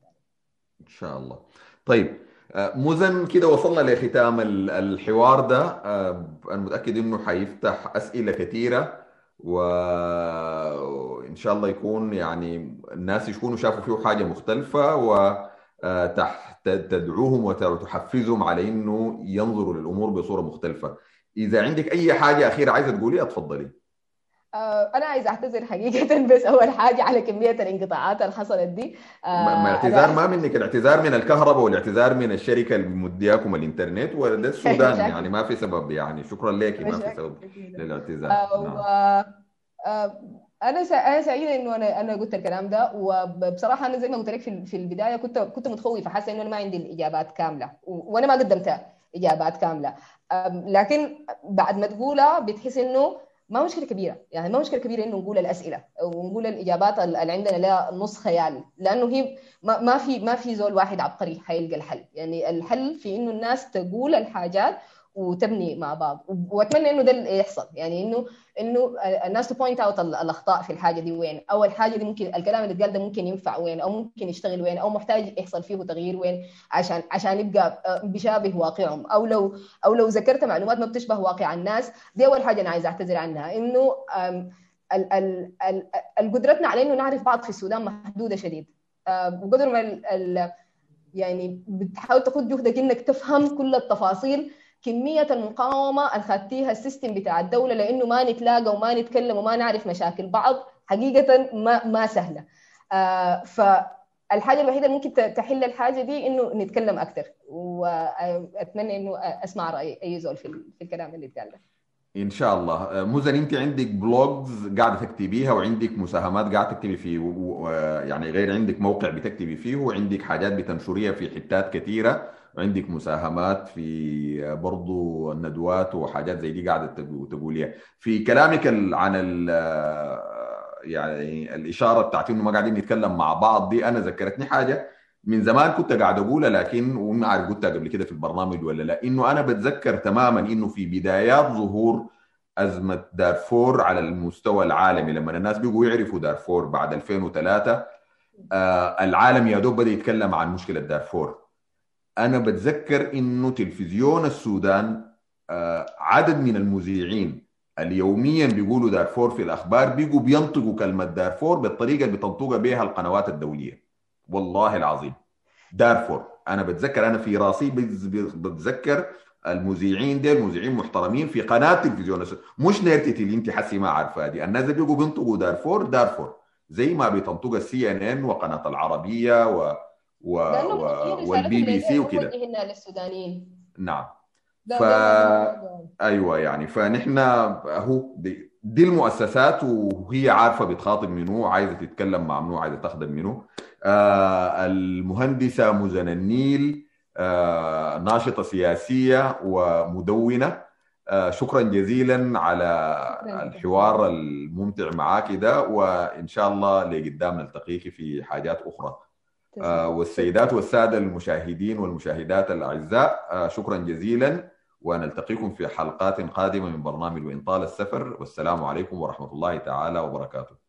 إن شاء الله. طيب مزن كده وصلنا لختام الحوار ده. أنا متأكد إنه حيفتح أسئلة كثيرة وان شاء الله يكون يعني الناس يكونوا شافوا فيه حاجة مختلفة وتدعوهم وتحفزهم على إنه ينظروا للأمور بصورة مختلفة. إذا عندك أي حاجة أخيرة عايزة تقوليها اتفضلي. أنا عايزة أعتذر حقيقة بس أول حاجة على كمية الانقطاعات اللي حصلت دي. ما الاعتذار ما منك الاعتذار من الكهرباء والاعتذار من الشركة اللي مدياكم الإنترنت وده السودان يعني ما في سبب يعني. شكرا لك ما في سبب للاعتذار. أنا أنا سعيدة إنه أنا أنا قلت الكلام ده. وبصراحة أنا زي ما قلت لك في في البداية كنت كنت متخوفة حاسة إنه أنا ما عندي الإجابات كاملة وأنا ما قدمت إجابات كاملة. لكن بعد ما تقولها بتحس إنه ما مشكلة كبيرة يعني ما مشكلة كبيرة إنه نقول الأسئلة ونقول الإجابات اللي عندنا لها نص خيال لأنه هي ما في ما في زول واحد عبقري حيلقى الحل. يعني الحل في إنه الناس تقول الحاجات وتبني مع بعض. وأتمنى إنه ده اللي يحصل. يعني انه إنه الناس ت point out الأخطاء في الحاجة دي وين. أو الحاجة دي ممكن الكلام اللي اتقال ده ممكن ينفع وين. أو ممكن يشتغل وين. أو محتاج يحصل فيه تغيير وين. عشان عشان يبقى بيشابه واقعهم. أو لو أو لو ذكرت معلومات ما بتشبه واقع الناس دي أول حاجة أنا عايزة أعتذر عنها. إنه قدرتنا على إنه نعرف بعض في السودان محدودة شديد. وقدر ما يعني بتحاول تاخذ جهدك إنك تفهم كل التفاصيل كمية المقاومة الخدتيها السيستم بتاع الدولة لأنه ما نتلاقى وما نتكلم وما نعرف مشاكل بعض حقيقة ما ما سهلة. آه فالحاجة الوحيدة اللي ممكن تحل الحاجة دي إنه نتكلم أكثر وأتمنى إنه أسمع رأي أي زول في, الكلام اللي اتقال إن شاء الله. مزن انت عندك بلوجز قاعدة تكتبيها وعندك مساهمات قاعدة تكتبي فيه يعني غير عندك موقع بتكتبي فيه وعندك حاجات بتنشريها في حتات كثيرة. وعندك مساهمات في برضو الندوات وحاجات زي دي قاعدة تقوليها في كلامك عن ال يعني الإشارة بتاعت إنه ما قاعدين نتكلم مع بعض دي أنا ذكرتني حاجة. من زمان كنت قاعد أقولها لكن وما عارف قلتها قبل كده في البرنامج ولا لا. إنه أنا بتذكر تماما إنه في بدايات ظهور أزمة دارفور على المستوى العالمي. لما الناس بيجوا يعرفوا دارفور بعد 2003 آه العالم يا دوب بدأ يتكلم عن مشكلة دارفور. أنا بتذكر إنه تلفزيون السودان عدد من المذيعين اليوميا بيقولوا دارفور في الأخبار بيجوا بينطقوا كلمة دارفور بالطريقة اللي بتنطقها بها القنوات الدولية. والله العظيم. دارفور. أنا بتذكر أنا في راسي بتذكر المذيعين دي المذيعين محترمين في قناة تلفزيون مش نيرتي اللي انت حسي ما عارفها دي الناس بيجوا بينطقوا دارفور دارفور. زي ما بتنطق ال CNN وقناة العربية و و, و... والبي بي سي وكده. للسودانيين. نعم. ف أيوه يعني فنحن هو دي, دي المؤسسات وهي عارفة بتخاطب منو عايزة تتكلم مع منو عايزة تخدم منو. آه المهندسة مزن النيل آه ناشطة سياسية ومدونة. آه شكرا جزيلا على الحوار الممتع معاك ده وإن شاء الله لقدام نلتقيك في حاجات أخرى. والسيدات والسادة المشاهدين والمشاهدات الأعزاء آه شكرا جزيلا ونلتقيكم في حلقات قادمة من برنامج وإن طال السفر. والسلام عليكم ورحمة الله تعالى وبركاته.